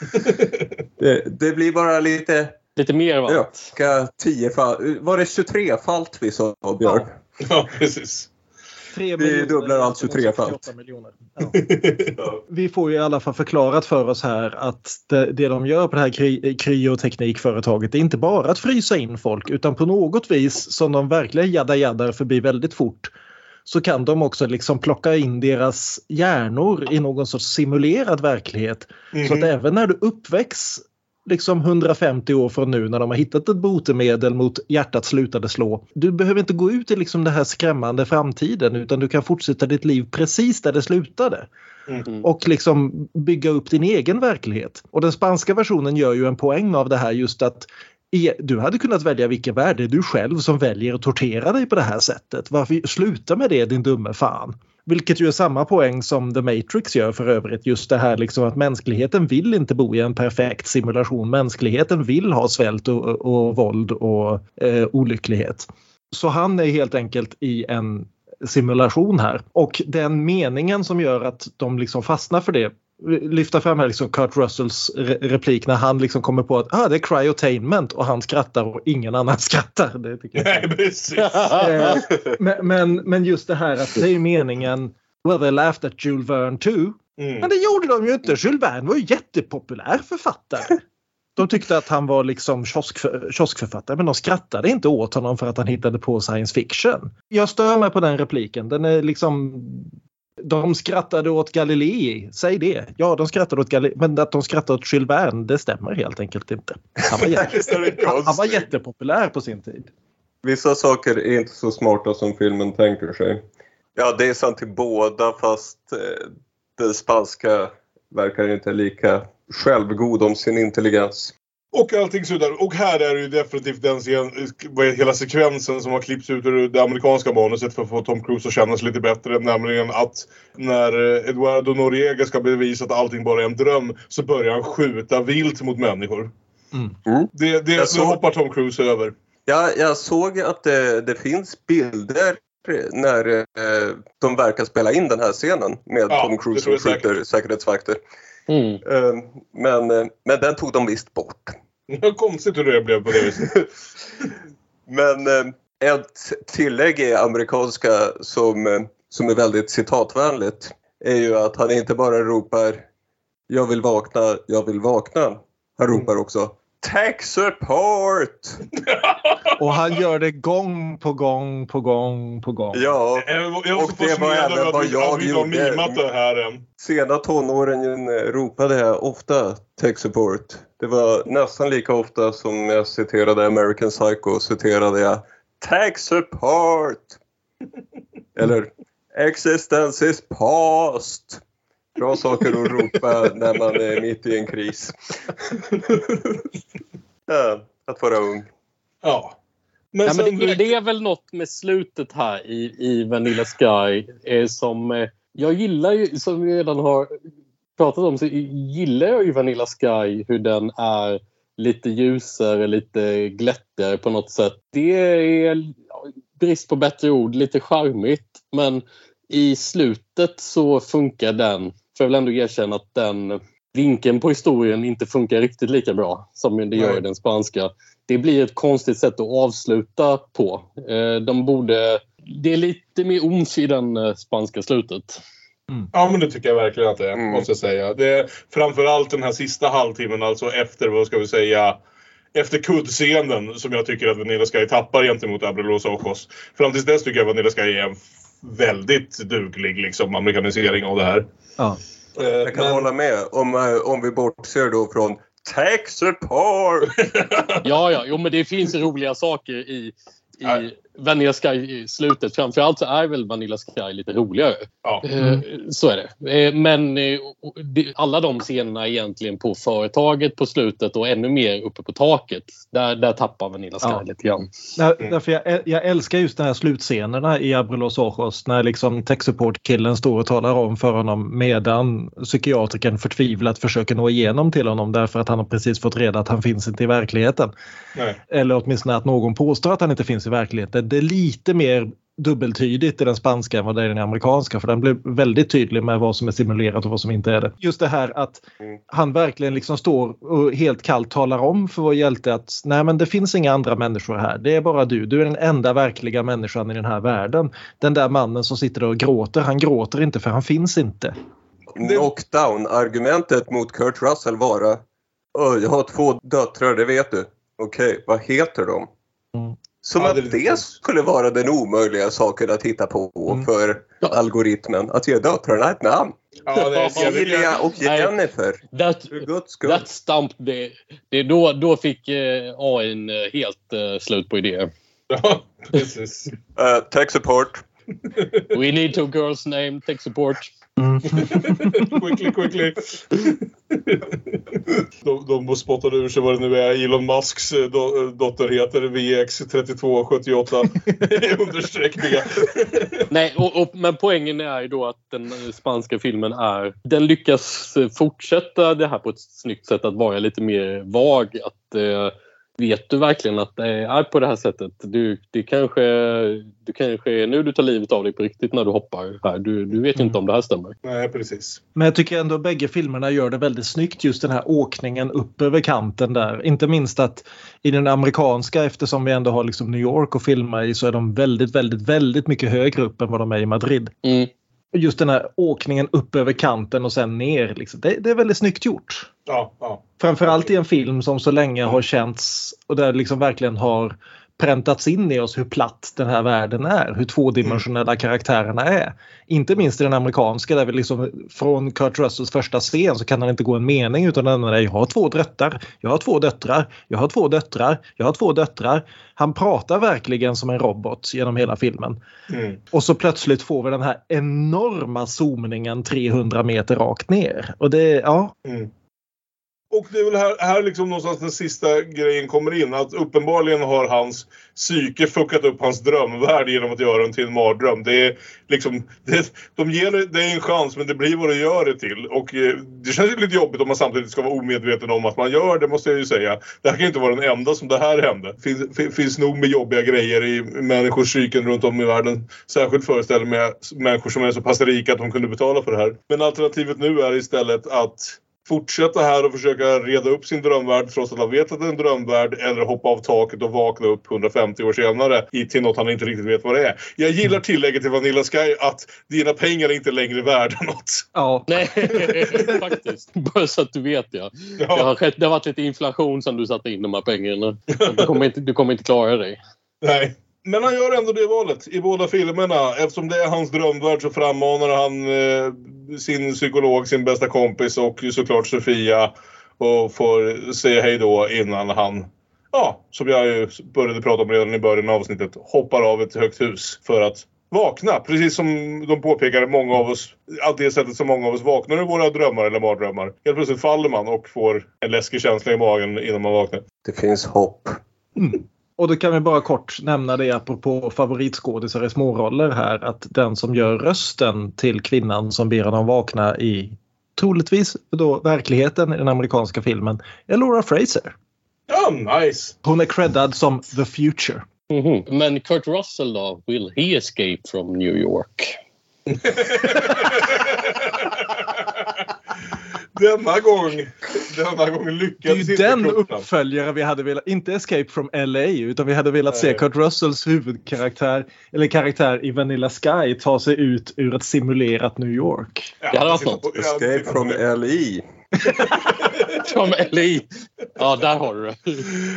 Det, det blir bara lite... Lite mer va? Ja, ska 10 fall. Var det 23-falt vi sa, Björn? Ja, precis. tre vi miljoner dubblar allt 23 fall. 68 miljoner. Ja. Vi får ju i alla fall förklarat för oss här att det, det de gör på det här kry, kryoteknikföretaget är inte bara att frysa in folk utan på något vis som de verkligen jaddar jaddar förbi väldigt fort så kan de också liksom plocka in deras hjärnor i någon sorts simulerad verklighet. Så att Mhm. även när du uppväcks liksom 150 år från nu när de har hittat ett botemedel mot hjärtat slutade slå. Du behöver inte gå ut i liksom den här skrämmande framtiden utan du kan fortsätta ditt liv precis där det slutade. Mm. Och liksom bygga upp din egen verklighet. Och den spanska versionen gör ju en poäng av det här just att E, du hade kunnat välja vilken värld, det är du själv som väljer att tortera dig på det här sättet. Varför sluta med det din dumme fan? Vilket ju är samma poäng som The Matrix gör för övrigt. Just det här liksom att mänskligheten vill inte bo i en perfekt simulation. Mänskligheten vill ha svält och, och våld och eh, olycklighet. Så han är helt enkelt i en simulation här. Och den meningen som gör att de liksom fastnar för det lyfta fram här liksom Kurt Russells re replik när han liksom kommer på att ah, det är cryotainment och han skrattar och ingen annan skrattar. Det tycker jag. Nej, precis. Eh, men, men, men just det här att det är meningen Well they laughed at Jules Verne too. Mm. Men det gjorde de ju inte. Jules Verne var ju jättepopulär författare. De tyckte att han var liksom kiosk, kioskförfattare men de skrattade inte åt honom för att han hittade på science fiction. Jag stör mig på den repliken. Den är liksom de skrattade åt Galilei, säg det. Ja, de skrattade åt Galilei, men att de skrattade åt Jules Verne, det stämmer helt enkelt inte. Han var, jätte, han, han var jättepopulär på sin tid. Vissa saker är inte så smarta som filmen tänker sig. Ja, det är sant till båda fast eh, den spanska verkar inte lika självgod om sin intelligens. Och allting sådär. Och här är det ju definitivt den scen, hela sekvensen som har klippts ut ur det amerikanska manuset för att få Tom Cruise att kännas lite bättre. Nämligen att när eh, Eduardo Noriega ska bevisa att allting bara är en dröm så börjar han skjuta vilt mot människor. Mm. Det, det Jag så hoppar Tom Cruise över. Ja, jag såg att det, det finns bilder när eh, de verkar spela in den här scenen med Ja, Tom det Cruise som skjuter säkerhetsvakter. Mm. Eh, men, eh, men den tog de visst bort. Vad konstigt hur det blev på det viset. Men eh, ett tillägg i amerikanska som, som är väldigt citatvänligt är ju att han inte bara ropar Jag vill vakna, jag vill vakna. Han ropar också Tech support! Och han gör det gång på gång på gång på gång. Ja, Jag Och det var även vad jag gjorde. mimat det här än. sena tonåren ropade jag ofta tech support. Det var nästan lika ofta som jag citerade American Psycho citerade jag tech support. Eller Existence is past. Bra saker att ropa när man är mitt i en kris. ja, att vara ung. Ja. Men, Ja, men det, det är väl något med slutet här i, i Vanilla Sky eh, som eh, jag gillar ju, som vi redan har pratat om, så gillar jag ju Vanilla Sky hur den är lite ljusare, lite glättigare på något sätt. Det är brist på bättre ord, lite charmigt men i slutet så funkar den, för jag vill ändå erkänna att den vinkeln på historien inte funkar riktigt lika bra som det gör i den spanska. Det blir ett konstigt sätt att avsluta på. Eh, De borde... Det är lite mer ons i den eh, spanska slutet. Ja, men det tycker jag verkligen att det är, Mm. måste jag säga. Det är framförallt den här sista halvtimmen, alltså efter, vad ska vi säga, efter kuddscenen som jag tycker att Vanilla Sky tappar gentemot Abril Ojos. Fram tills dess tycker jag Vanilla Sky är en väldigt duglig liksom, amerikanisering av det här. Ja. Eh, Jag kan men- hålla med om, eh, om vi bortser då från Tech support! Ja, ja, jo, men det finns roliga saker i, i Vanilla Sky i slutet. Framförallt så är väl Vanilla Sky lite roligare. Ja. Eh, Så är det. Eh, Men eh, alla de scenerna egentligen på företaget på slutet och ännu mer uppe på taket. Där, där tappar Vanilla Sky Ja. lite grann. Där, Mm. Därför jag, jag älskar just de här slutscenerna i Abrilos Ojos när liksom tech support-killen står och talar om för honom medan psykiatrikern förtvivlat försöker nå igenom till honom därför att han har precis fått reda att han finns inte i verkligheten. Nej. Eller åtminstone att någon påstår att han inte finns i verkligheten. Det är lite mer dubbeltydigt i den spanska än vad det är i den amerikanska för den blir väldigt tydlig med vad som är simulerat och vad som inte är det. Just det här att Mm. han verkligen liksom står och helt kallt talar om för vår hjälte att nej men det finns inga andra människor här. Det är bara du. Du är den enda verkliga människan i den här världen. Den där mannen som sitter och gråter, han gråter inte för han finns inte. Knockdown-argumentet mot Kurt Russell vara "Åh, jag har två döttrar, det vet du. Okej, vad heter de? Mm. Som Ja, att det det, är lite- skulle vara den omöjliga saken att hitta på Mm. för Ja. algoritmen. Att ge döttrarna ett namn. Ja, det är, jag, Emilia och. Jennifer. That, För guds skull. that stump, det, det, då, då fick eh, AI helt eh, slut på idéer. ja, precis. Uh, tech support. We need two girls name, tech support. quickly, quickly. de, de spottade ur sig vad det nu är. Elon Musks eh, do, dotter heter VX3278. Understreckningar. Nej, och, och, men poängen är ju då att den eh, spanska filmen är... Den lyckas eh, fortsätta det här på ett snyggt sätt att vara lite mer vag. Att, eh, vet du verkligen att det är på det här sättet? Du, det kanske, du kanske är nu du tar livet av dig på riktigt när du hoppar här. Du, du vet ju inte om det här stämmer. Nej, precis. Men jag tycker ändå bägge filmerna gör det väldigt snyggt just den här åkningen upp över kanten där. Inte minst att i den amerikanska eftersom vi ändå har liksom New York att filma i så är de väldigt, väldigt, väldigt mycket högre upp än vad de är i Madrid. Mm. Just den här åkningen upp över kanten och sen ner. Liksom. Det, det är väldigt snyggt gjort. Ja, ja. Framförallt i en film som så länge har känts och där liksom verkligen har präntats in i oss hur platt den här världen är, hur tvådimensionella karaktärerna är. Inte minst i den amerikanska där vi liksom från Kurt Russells första scen så kan han inte gå en mening utan den är jag har två döttrar, jag har två döttrar, jag har två döttrar, jag har två döttrar. Han pratar verkligen som en robot genom hela filmen. Mm. Och så plötsligt får vi den här enorma zoomningen 300 meter rakt ner. Och det, ja, Mm. Och det är väl här, här liksom någonstans den sista grejen kommer in. Att uppenbarligen har hans psyke fuckat upp hans drömvärld genom att göra den till en mardröm. Det är liksom, det, de ger det- en chans men det blir vad de gör det till. Och eh, det känns ju lite jobbigt om man samtidigt ska vara omedveten om att man gör det måste jag ju säga. Det här kan ju inte vara den enda som det här hände. Det finns, finns nog med jobbiga grejer i människors psyken runt om i världen. Särskilt föreställer mig människor som är så pass rika att de kunde betala för det här. Men alternativet nu är istället att fortsätta här och försöka reda upp sin drömvärld trots att han vet att det är en drömvärld eller hoppa av taket och vakna upp 150 år senare i, till något han inte riktigt vet vad det är. Jag gillar tillägget till Vanilla Sky att dina pengar är inte längre värda något. ja. Nej, faktiskt. Bara så att du vet ja. Det har, Ja, skett, det har varit lite inflation sen du satte in de här pengarna. Du kommer inte, du kommer inte klara dig. nej. Men han gör ändå det valet i båda filmerna. Eftersom det är hans drömvärld så frammanar han eh, sin psykolog, sin bästa kompis och såklart Sofia. Och får säga hej då innan han, ja, som jag ju började prata om redan i början av avsnittet, hoppar av ett högt hus för att vakna. Precis som de påpekade, många av oss, att det sättet som många av oss vaknar i våra drömmar eller mardrömmar. Helt plötsligt faller man och får en läskig känsla i magen innan man vaknar. Det finns hopp. Mm. Och då kan vi bara kort nämna det apropå favoritskådisar i småroller här att den som gör rösten till kvinnan som ber honom vakna i troligtvis då verkligheten i den amerikanska filmen är Laura Fraser. Ja, nice! Hon är creddad som The Future. Mm -hmm. Men Kurt Russell då? Will he escape from New York? denna gång, denna gång lyckades Det är ju den uppföljare vi hade velat, inte Escape from LA, utan vi hade velat se Kurt Russells huvudkaraktär, eller karaktär i Vanilla Sky ta sig ut ur ett simulerat New York. Ja, det hade varit något. Escape from LA. From LA. Ja, där har du det.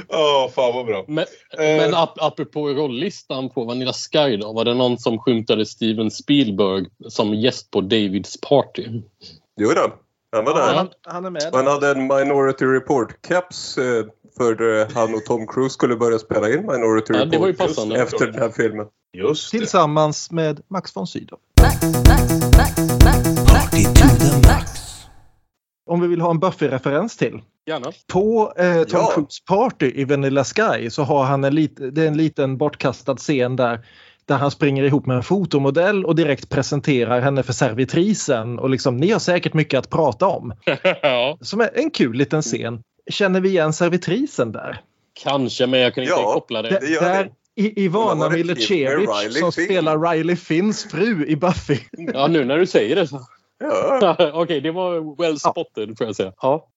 Ja, oh, fan vad bra. Men, uh, men ap apropå rollistan på Vanilla Sky då, var det någon som skymtade Steven Spielberg som gäst på Davids party? Jo då. Han var där. Ja, han, han, är med. Han hade en Minority Report-caps eh, för han och Tom Cruise skulle börja spela in Minority ja, Report det var ju passande. efter den här filmen. Just det. Tillsammans med Max von Sydow. Om vi vill ha en Buffy-referens till. Gärna. På eh, Tom Ja. Cruise party i Vanilla Sky så har han en, lit, det är en liten bortkastad scen där där han springer ihop med en fotomodell och direkt presenterar henne för servitrisen och liksom ni har säkert mycket att prata om. ja, Som är en kul liten scen. Känner vi igen servitrisen där? kanske, men jag kan inte Ja, koppla det. Det gör där. I, Ivana Milicevic som Finn. spelar Riley Finns fru i Buffy. Ja, nu när du säger det så. Ja. Okej, det var well spotted får jag säga. Ja.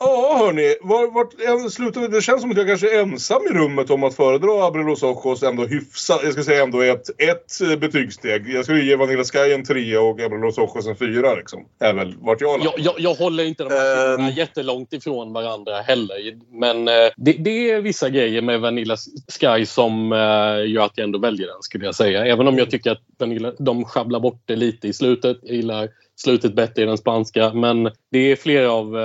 Ja, hörni. Var, vart, en, slutar, det känns som att jag kanske är ensam i rummet om att föredra Abrilos Ojos ändå hyfsat. Jag ska säga ändå ett, ett eh, betygssteg. Jag skulle ge Vanilla Sky en trea och Abrilos Ojos en fyra liksom. Är väl vart jag Jag, jag, jag håller inte de här Ehm. filmerna jättelångt ifrån varandra heller. Men eh, det, det är vissa grejer med Vanilla Sky som eh, gör att jag ändå väljer den skulle jag säga. Även om jag tycker att Vanilla, de sjabblar bort det lite i slutet. Jag gillar slutet bättre i den spanska. Men det är flera av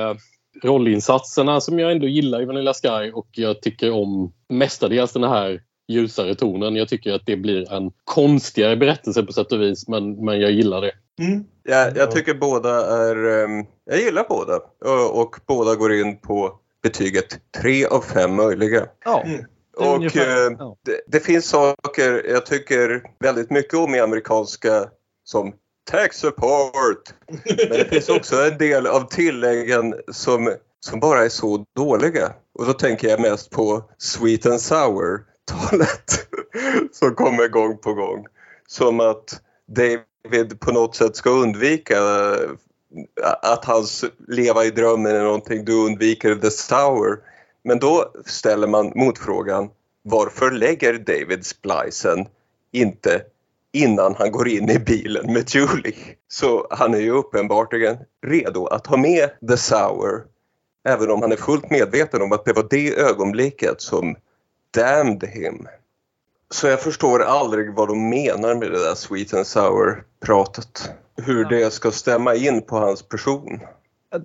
rollinsatserna som jag ändå gillar i Vanilla Sky och jag tycker om mestadels den här ljusare tonen. Jag tycker att det blir en konstigare berättelse på sätt och vis men, men jag gillar det. Mm. Jag, jag tycker båda är... ehm, Jag gillar båda. Och, och båda går in på betyget 3 av 5 möjliga. Ja, Mm. det är Och eh, ja. det, det finns saker jag tycker väldigt mycket om i amerikanska som tax support. Men det finns också en del av tilläggen som, som bara är så dåliga. Och då tänker jag mest på sweet and sour-talet som kommer gång på gång. Som att David på något sätt ska undvika eh, att hans leva i drömmen är någonting du undviker the sour. Men då ställer man motfrågan varför lägger David splicen inte innan han går in i bilen med Julie? Så han är ju uppenbarligen redo att ha med the sour även om han är fullt medveten om att det var det ögonblicket som damned him. Så jag förstår aldrig vad de menar med det där sweet and sour pratet. Hur det ska stämma in på hans person.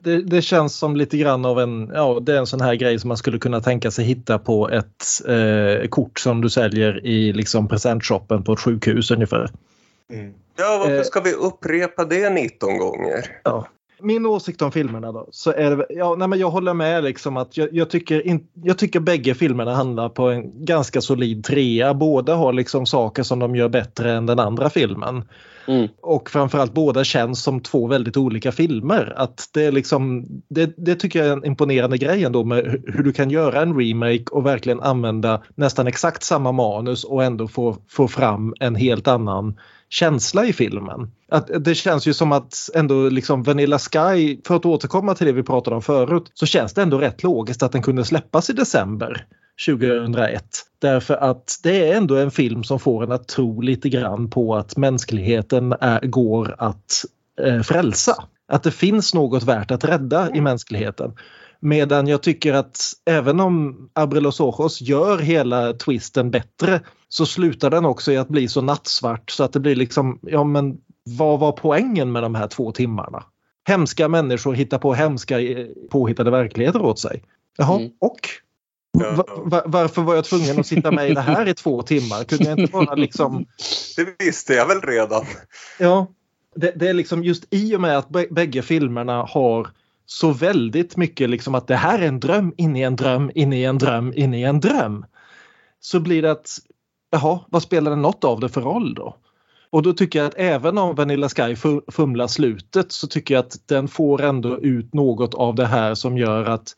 Det, det känns som lite grann av en, ja det är en sån här grej som man skulle kunna tänka sig hitta på ett eh, kort som du säljer i liksom presentshoppen på ett sjukhus ungefär. Mm. Ja, varför Eh. ska vi upprepa det 19 gånger? Min åsikt om filmerna då, så är det, ja, nej men jag håller med liksom att jag, jag, tycker in, jag tycker bägge filmerna handlar på en ganska solid trea. Båda har liksom saker som de gör bättre än den andra filmen. Mm. Och framförallt båda känns som två väldigt olika filmer. Att det, är liksom, det, det tycker jag är en imponerande grej ändå med hu- hur du kan göra en remake och verkligen använda nästan exakt samma manus och ändå få, få fram en helt annan känsla i filmen. Att det känns ju som att ändå liksom Vanilla Sky, för att återkomma till det vi pratade om förut, så känns det ändå rätt logiskt att den kunde släppas i december 2001. Därför att det är ändå en film som får en att tro lite grann på att mänskligheten är, går att eh, frälsa. Att det finns något värt att rädda i mänskligheten. Medan jag tycker att även om Abrelos Ojos gör hela twisten bättre så slutar den också i att bli så nattsvart så att det blir liksom, ja men vad var poängen med de här två timmarna? Hemska människor hittar på hemska påhittade verkligheter åt sig. Jaha, Mm. och? Va, va, varför var jag tvungen att sitta med i det här i två timmar? Kunde jag inte bara liksom... Det visste jag väl redan. Ja, det, det är liksom just i och med att bägge filmerna har så väldigt mycket liksom att det här är en dröm in i en dröm in i en dröm in i en dröm. Så blir det att, jaha, vad spelar det något av det för roll då? Och då tycker jag att även om Vanilla Sky fumlar slutet så tycker jag att den får ändå ut något av det här som gör att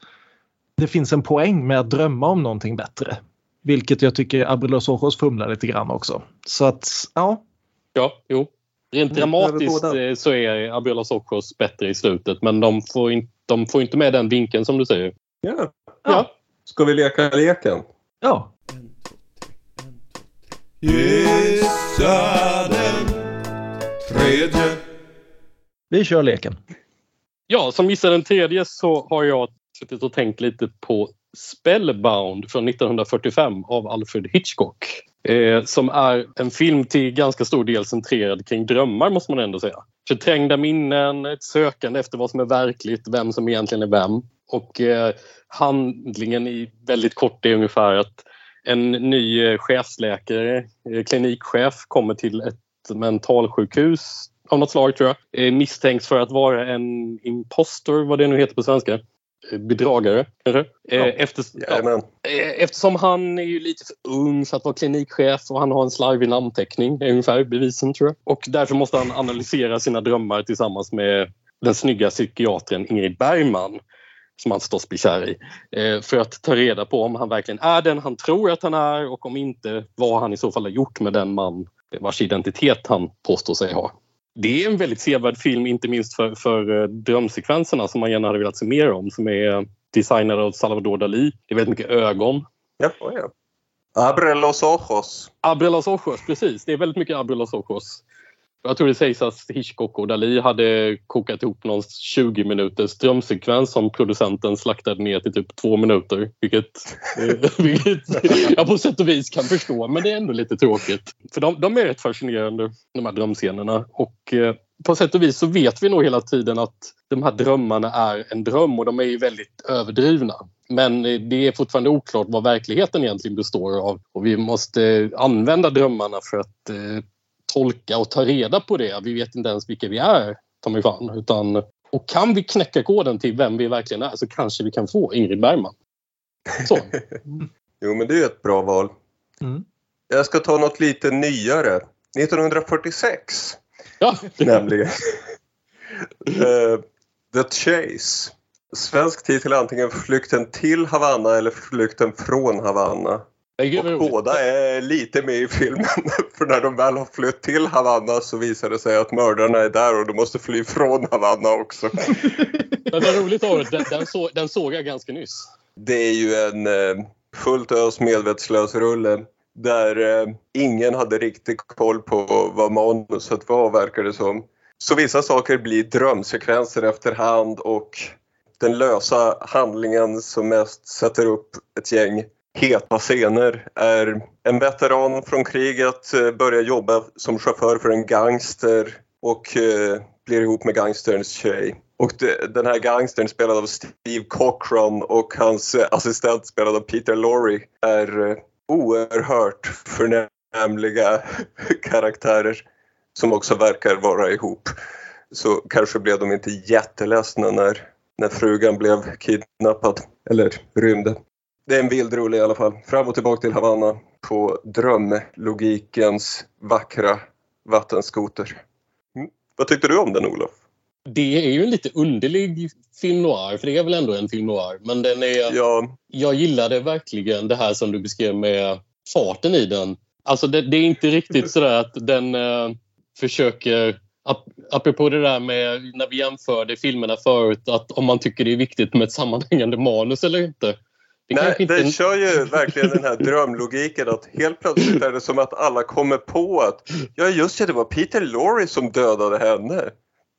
det finns en poäng med att drömma om någonting bättre. Vilket jag tycker Abrilos Ojos fumlar lite grann också. Så att, ja. Ja, jo. Rent dramatiskt eh, så är Abrilos Ojos bättre i slutet men de får, in, de får inte med den vinkeln som du säger. Ja. ja. Ska vi leka leken? Ja. Gissa den tredje. Vi kör leken. Ja, som gissar den tredje så har jag suttit och tänkt lite på Spellbound från 1945 av Alfred Hitchcock. Eh, som är en film till ganska stor del centrerad kring drömmar måste man ändå säga. Förträngda minnen, ett sökande efter vad som är verkligt, vem som egentligen är vem. Och eh, handlingen i väldigt kort är ungefär att en ny eh, chefsläkare, eh, klinikchef, kommer till ett mentalsjukhus av något slag tror jag. Eh, misstänks för att vara en impostor, vad det nu heter på svenska bedragare kanske. Ja. Efter, ja, eftersom han är ju lite för ung för att vara klinikchef och han har en slarvig namnteckning, ungefär bevisen tror jag. Och därför måste han analysera sina drömmar tillsammans med den snygga psykiatern Ingrid Bergman som han förstås blir kär i. Eh, för att ta reda på om han verkligen är den han tror att han är och om inte vad han i så fall har gjort med den man vars identitet han påstår sig ha. Det är en väldigt sevärd film, inte minst för, för eh, drömsekvenserna som man gärna hade velat se mer om, som är designade av Salvador Dalí. Det är väldigt mycket ögon. Ja, ja. Abre los ojos. Abre los ojos, precis. Det är väldigt mycket Abre los ojos. Jag tror det sägs att Hitchcock och Dali hade kokat ihop någon 20 minuters drömsekvens som producenten slaktade ner till typ två minuter. Vilket, eh, vilket jag på sätt och vis kan förstå, men det är ändå lite tråkigt. För de, de är rätt fascinerande, de här drömscenerna. Och eh, på sätt och vis så vet vi nog hela tiden att de här drömmarna är en dröm och de är ju väldigt överdrivna. Men eh, det är fortfarande oklart vad verkligheten egentligen består av och vi måste använda drömmarna för att eh, tolka och ta reda på det. Vi vet inte ens vilka vi är, ta mig fan. Utan, och kan vi knäcka koden till vem vi verkligen är så kanske vi kan få Ingrid Bergman. Så. jo, men det är ett bra val. Mm. Jag ska ta något lite nyare. 1946. Ja. Nämligen. uh, The Chase. Svensk titel är antingen Flykten till Havanna eller Flykten från Havanna. Och båda är lite med i filmen. För när de väl har flytt till Havanna så visar det sig att mördarna är där och de måste fly från Havanna också. Men vad roligt av den, den, så, den såg jag ganska nyss. Det är ju en eh, fullt ös medvetslös rulle där eh, ingen hade riktigt koll på vad manuset var verkar det som. Så vissa saker blir drömsekvenser efterhand och den lösa handlingen som mest sätter upp ett gäng heta scener är en veteran från kriget, eh, börjar jobba som chaufför för en gangster och eh, blir ihop med gangsterns tjej. Och det, den här gangstern spelad av Steve Cochran och hans eh, assistent spelad av Peter Lorre är oerhört förnämliga karaktärer som också verkar vara ihop. Så kanske blev de inte jätteledsna när, när frugan blev kidnappad eller rymde. Det är en vild rulle i alla fall. Fram och tillbaka till Havanna på drömlogikens vackra vattenskoter. Mm. Vad tyckte du om den Olof? Det är ju en lite underlig film noir, för det är väl ändå en film noir. Men den är... Ja. Jag gillade verkligen det här som du beskrev med farten i den. Alltså det, det är inte riktigt sådär att den uh, försöker apropå det där med när vi jämförde filmerna förut att om man tycker det är viktigt med ett sammanhängande manus eller inte. Nej, inte... den kör ju verkligen den här drömlogiken att helt plötsligt är det som att alla kommer på att ja just det, det var Peter Lorre som dödade henne.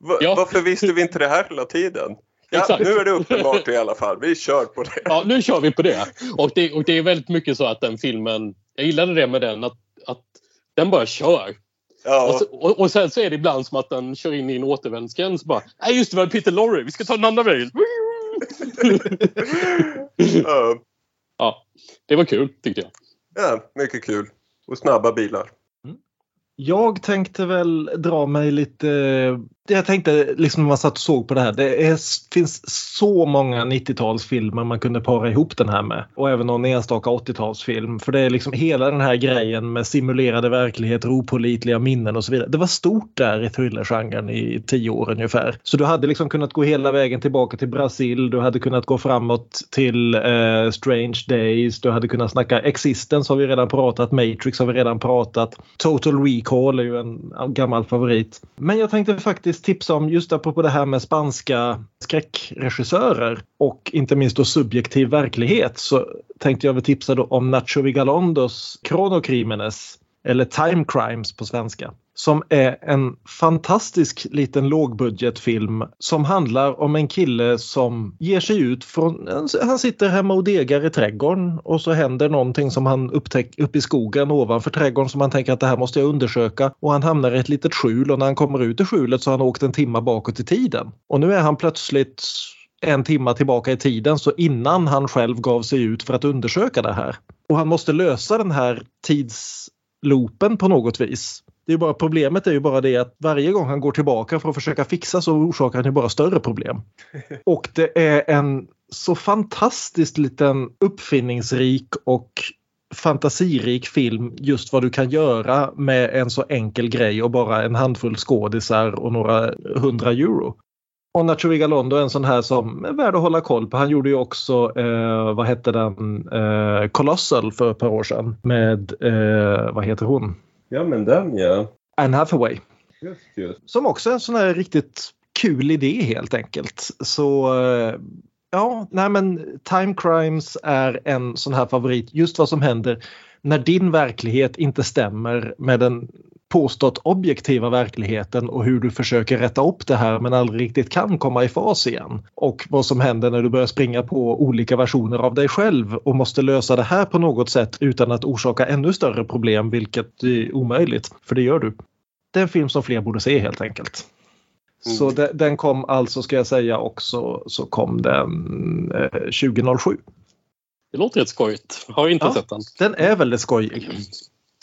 Va, ja. Varför visste vi inte det här hela tiden? Ja, Exakt. nu är det uppenbart i alla fall. Vi kör på det. Ja, nu kör vi på det. Och det, och det är väldigt mycket så att den filmen, jag gillade det med den, att, att den bara kör. Ja. Och, och, och, sen så är det ibland som att den kör in i en återvändsgränd. Nej just det, var Peter Lorre. Vi ska ta den andra vägen. Ja. Ja, det var kul tyckte jag. Ja, mycket kul. Och snabba bilar. Jag tänkte väl dra mig lite... Jag tänkte liksom när man satt och såg på det här. Det är, finns så många 90-talsfilmer man kunde para ihop den här med. Och även någon enstaka 80-talsfilm. För det är liksom hela den här grejen med simulerade verkligheter, opolitliga minnen och så vidare. Det var stort där i thrillergenren i tio år ungefär. Så du hade liksom kunnat gå hela vägen tillbaka till Brasil. Du hade kunnat gå framåt till eh, Strange Days. Du hade kunnat snacka Existence har vi redan pratat. Matrix har vi redan pratat. Total Recall är ju en gammal favorit. Men jag tänkte faktiskt tipsa om just apropå det här med spanska skräckregissörer och inte minst då subjektiv verklighet så tänkte jag väl tipsa då om Nacho Vigalondos Chronocrímenes eller Time Crimes på svenska. Som är en fantastisk liten lågbudgetfilm som handlar om en kille som ger sig ut från... Han sitter hemma och degar i trädgården och så händer någonting som han upptäcker uppe i skogen ovanför trädgården som han tänker att det här måste jag undersöka och han hamnar i ett litet skjul och när han kommer ut ur skjulet så har han åkt en timma bakåt i tiden. Och nu är han plötsligt en timma tillbaka i tiden så innan han själv gav sig ut för att undersöka det här. Och han måste lösa den här tidsloopen på något vis. Det är bara Problemet är ju bara det att varje gång han går tillbaka för att försöka fixa så orsakar han ju bara större problem. Och det är en så fantastiskt liten uppfinningsrik och fantasirik film just vad du kan göra med en så enkel grej och bara en handfull skådisar och några hundra euro. Och Nacho Vigalondo är en sån här som är värd att hålla koll på. Han gjorde ju också, eh, vad hette den, eh, Colossal för ett par år sedan med, eh, vad heter hon? Ja, men den ja. Anne Hathaway. Just, just. Som också är en sån här riktigt kul idé helt enkelt. Så eh, ja, nej men Time Crimes är en sån här favorit. Just vad som händer när din verklighet inte stämmer med den påstått objektiva verkligheten och hur du försöker rätta upp det här men aldrig riktigt kan komma i fas igen. Och vad som händer när du börjar springa på olika versioner av dig själv och måste lösa det här på något sätt utan att orsaka ännu större problem, vilket är omöjligt. För det gör du. Det är en film som fler borde se helt enkelt. Mm. Så de, den kom alltså, ska jag säga också, så kom den eh, 2007. Det låter rätt skojigt. Har inte ja, sett den. Den är väldigt skojig.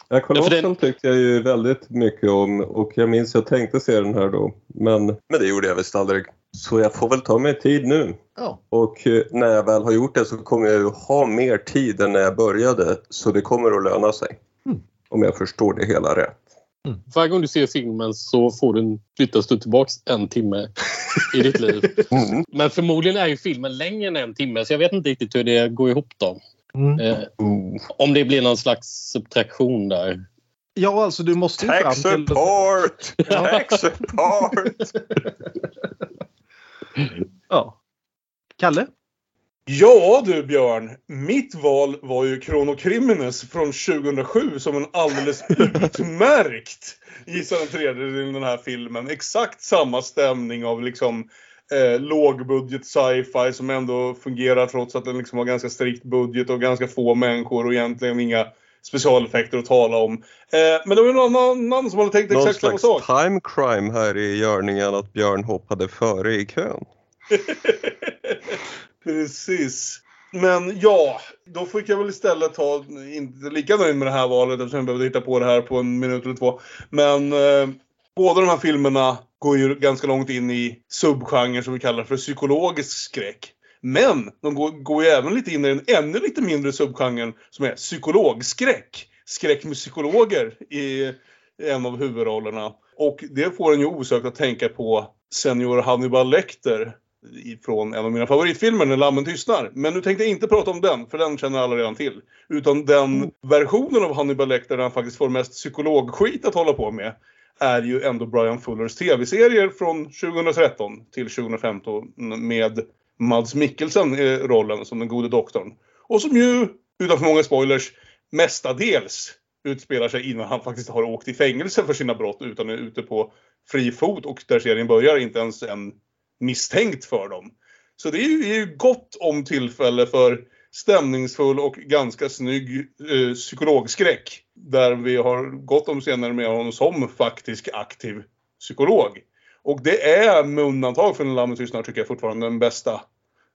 Ja, Colossal ja, tyckte jag ju väldigt mycket om och jag minns jag tänkte se den här då. Men, men det gjorde jag visst aldrig. Så jag får väl ta mig tid nu. Ja. Och eh, när jag väl har gjort det så kommer jag ju ha mer tid än när jag började. Så det kommer att löna sig. Mm. Om jag förstår det hela rätt. Mm. Varje gång du ser filmen så får du flyttas du tillbaks en timme i ditt liv. Mm. Men förmodligen är ju filmen längre än en timme så jag vet inte riktigt hur det går ihop då. Mm. Eh, om det blir någon slags subtraktion där. Ja, alltså du måste ju Tax fram till... support! Tax support! ja. Kalle? Ja du Björn, mitt val var ju Chrono Criminus från 2007 som en alldeles utmärkt Gissa den tredjedelen i den här filmen. Exakt samma stämning av liksom eh, lågbudget sci-fi som ändå fungerar trots att den liksom har ganska strikt budget och ganska få människor och egentligen inga specialeffekter att tala om. Eh, men det var någon annan som hade tänkt någon exakt samma sak. Time crime här i görningen att Björn hoppade före i kön. Precis. Men ja, då fick jag väl istället ta, inte lika nöjd med det här valet eftersom jag behövde hitta på det här på en minut eller två. Men eh, båda de här filmerna går ju ganska långt in i subgenren som vi kallar för psykologisk skräck. Men de går, går ju även lite in i den ännu lite mindre subgenren som är psykologskräck. Skräck med psykologer i en av huvudrollerna. Och det får en ju osökt att tänka på senior Hannibal Lecter från en av mina favoritfilmer, När lammen tystnar. Men nu tänkte jag inte prata om den, för den känner alla redan till. Utan den mm. versionen av Hannibal Lecter där han faktiskt får mest psykologskit att hålla på med är ju ändå Brian Fullers tv-serier från 2013 till 2015 med Mads Mikkelsen i rollen som den gode doktorn. Och som ju, utan för många spoilers, mestadels utspelar sig innan han faktiskt har åkt i fängelse för sina brott utan är ute på fri fot och där serien börjar inte ens en misstänkt för dem. Så det är ju, är ju gott om tillfälle för stämningsfull och ganska snygg eh, psykologskräck. Där vi har gott om scener med honom som faktisk aktiv psykolog. Och det är med undantag för En lammet tystnad tycker jag fortfarande den bästa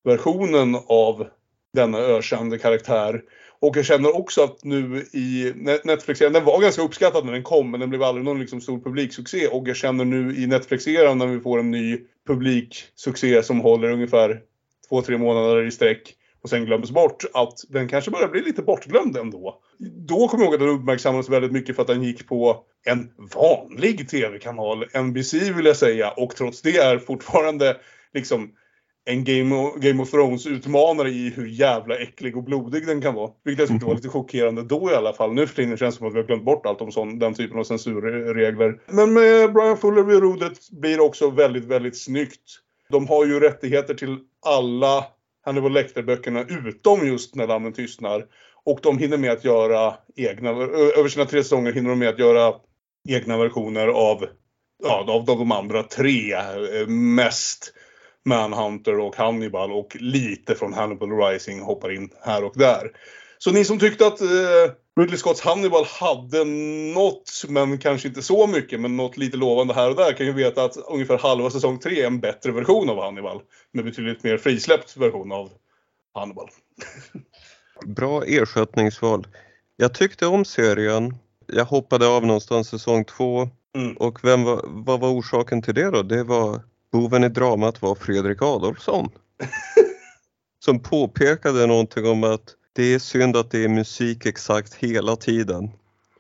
versionen av denna ökände karaktär. Och jag känner också att nu i Netflix, den var ganska uppskattad när den kom men den blev aldrig någon liksom stor publiksuccé. Och jag känner nu i Netflix-eran när vi får en ny publiksuccé som håller ungefär två, tre månader i sträck och sen glöms bort att den kanske börjar bli lite bortglömd ändå. Då kommer jag ihåg att den uppmärksammades väldigt mycket för att den gick på en vanlig tv-kanal, NBC vill jag säga, och trots det är fortfarande liksom en Game of, Game of Thrones-utmanare i hur jävla äcklig och blodig den kan vara. Vilket jag tyckte var lite chockerande då i alla fall. Nu för tiden känns det som att vi har glömt bort allt om sån, den typen av censurregler. Men med Brian Fuller vid rodret blir det också väldigt, väldigt snyggt. De har ju rättigheter till alla Hannibal Lecter-böckerna utom just När lammen tystnar. Och de hinner med att göra egna, över sina tre säsonger hinner de med att göra egna versioner av, ja, av de andra tre eh, mest Manhunter och Hannibal och lite från Hannibal Rising hoppar in här och där. Så ni som tyckte att eh, Ridley Scotts Hannibal hade något, men kanske inte så mycket, men något lite lovande här och där kan ju veta att ungefär halva säsong 3 är en bättre version av Hannibal. Med betydligt mer frisläppt version av Hannibal. Bra ersättningsval. Jag tyckte om serien. Jag hoppade av någonstans säsong 2. Mm. Och vem var, vad var orsaken till det då? Det var boven i dramat var Fredrik Adolfsson. som påpekade någonting om att det är synd att det är musik exakt hela tiden.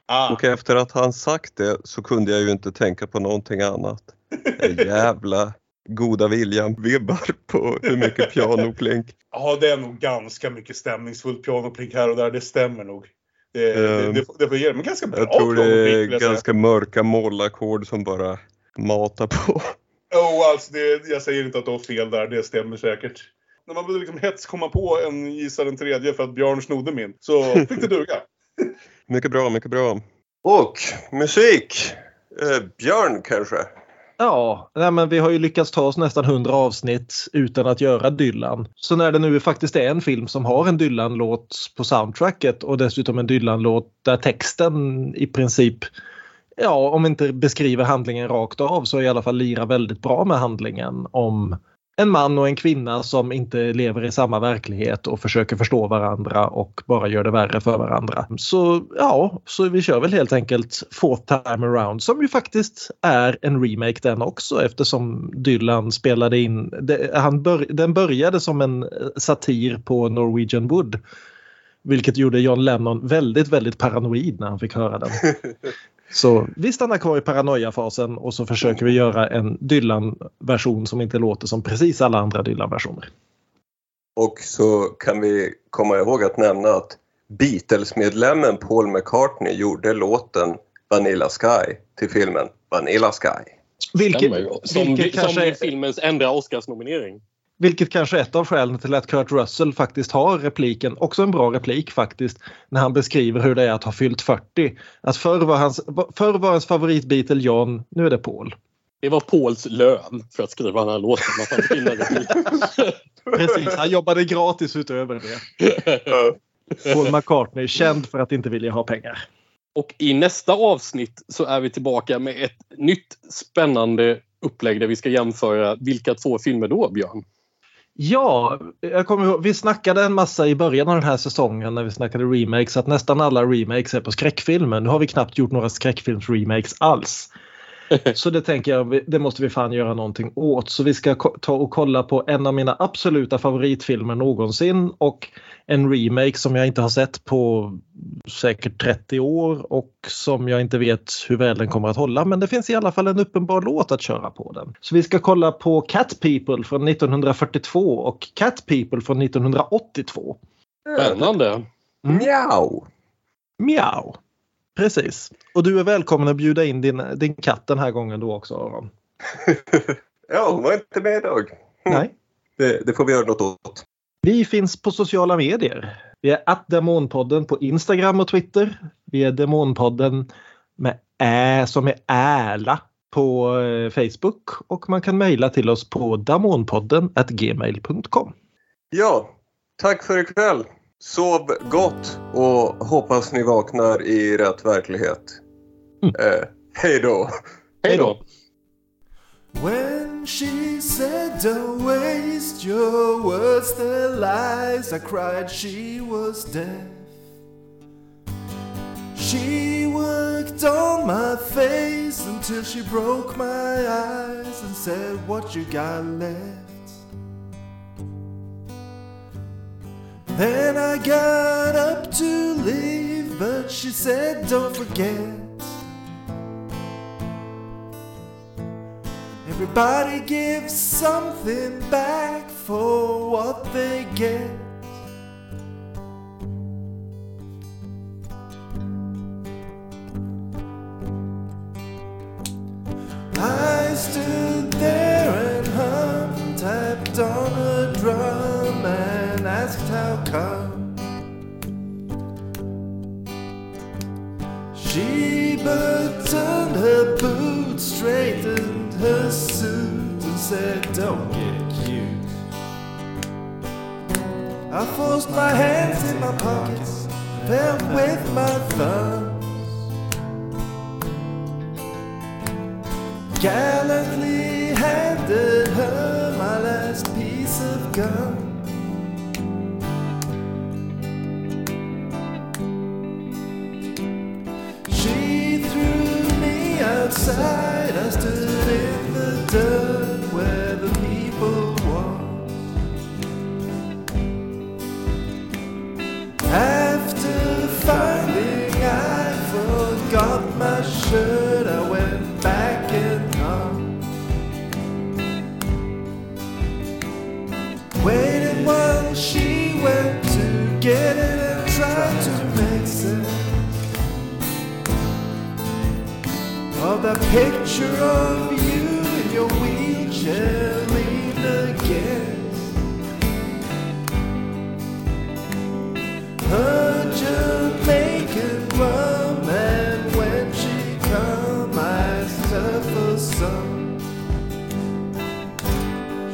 Ah. Och efter att han sagt det så kunde jag ju inte tänka på någonting annat. Jävla goda viljan-vibbar på hur mycket pianoplink. Ja, det är nog ganska mycket stämningsfullt pianoplink här och där. Det stämmer nog. Det, um, det, ge men ganska bra Jag tror det är ganska mörka mollackord som bara matar på. Oh, alltså det, jag säger inte att du har fel där, det stämmer säkert. När man började liksom hets komma på en gissa den tredje för att Björn snodde min, så fick det duga. mycket bra, mycket bra. Och musik! Eh, Björn kanske? Ja, nej men vi har ju lyckats ta oss nästan 100 avsnitt utan att göra Dylan. Så när det nu faktiskt är en film som har en Dylan-låt på soundtracket och dessutom en Dylan-låt där texten i princip ja, om inte beskriver handlingen rakt av så i alla fall lirar väldigt bra med handlingen om en man och en kvinna som inte lever i samma verklighet och försöker förstå varandra och bara gör det värre för varandra. Så ja, så vi kör väl helt enkelt Fourth time around som ju faktiskt är en remake den också eftersom Dylan spelade in, det, han bör, den började som en eh, satir på Norwegian Wood. Vilket gjorde John Lennon väldigt, väldigt paranoid när han fick höra den. Så vi stannar kvar i paranoia-fasen och så försöker vi göra en Dylan-version som inte låter som precis alla andra Dylan-versioner. Och så kan vi komma ihåg att nämna att Beatles-medlemmen Paul McCartney gjorde låten Vanilla Sky till filmen Vanilla Sky. Vilket, som, vilket som kanske... filmens enda Oscarsnominering. Vilket kanske är ett av skälen till att Kurt Russell faktiskt har repliken, också en bra replik faktiskt, när han beskriver hur det är att ha fyllt 40. Att förr var hans, förr var hans favorit-Beatle John, nu är det Paul. Det var Pauls lön för att skriva den här låten. Att han Precis, han jobbade gratis utöver det. Paul McCartney, känd för att inte vilja ha pengar. Och i nästa avsnitt så är vi tillbaka med ett nytt spännande upplägg där vi ska jämföra vilka två filmer då, Björn? Ja, jag kommer ihåg, vi snackade en massa i början av den här säsongen när vi snackade remakes att nästan alla remakes är på skräckfilmer. Nu har vi knappt gjort några skräckfilms-remakes alls. Så det tänker jag, det måste vi fan göra någonting åt. Så vi ska ta och kolla på en av mina absoluta favoritfilmer någonsin och en remake som jag inte har sett på säkert 30 år och som jag inte vet hur väl den kommer att hålla. Men det finns i alla fall en uppenbar låt att köra på den. Så vi ska kolla på Cat People från 1942 och Cat People från 1982. Spännande! Mm. Miau! Precis. Och du är välkommen att bjuda in din, din katt den här gången då också Aron. ja, hon var inte med idag. Nej. Det, det, får vi göra något åt. Vi finns på sociala medier. Vi är att Demonpodden på Instagram och Twitter. Vi är Demonpodden med ä som är äla på eh, Facebook och man kan mejla till oss på damonpodden gmail.com. Ja, tack för ikväll. Sov gott och hoppas ni vaknar i rätt verklighet. Mm. Eh, hej då! Hej då! When she said, Don't waste your words, they're lies, I cried she was deaf. She worked on my face until she broke my eyes and said, What you got left? Then I got up to leave, but she said, Don't forget. Everybody gives something back for what they get. I stood there and hummed, tapped on a drum asked how come. She buttoned her boots, straightened her suit, and said, Don't get cute. I forced my hands in my pockets, felt with my thumbs. Gallantly handed her my last piece of gum. Stood in the dirt where the people walk. After finding I forgot my shirt, I went back and hung. Waited while she went to get it and tried to make sense of that picture of you in your wheelchair leaned against her Jamaican rum, and when she come, I asked her for some.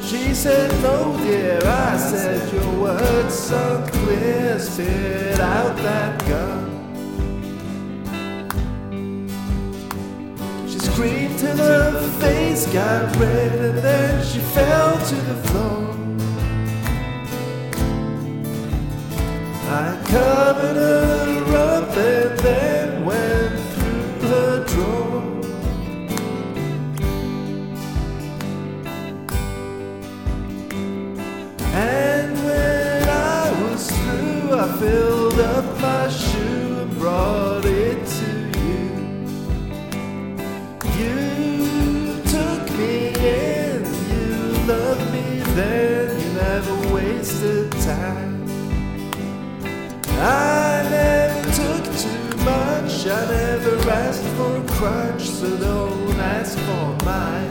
She said, No, dear. I said, Your words so clear. Spit out that gun. Till her face got red, and then she fell to the floor. I covered her up and then crutch, so don't ask for mine.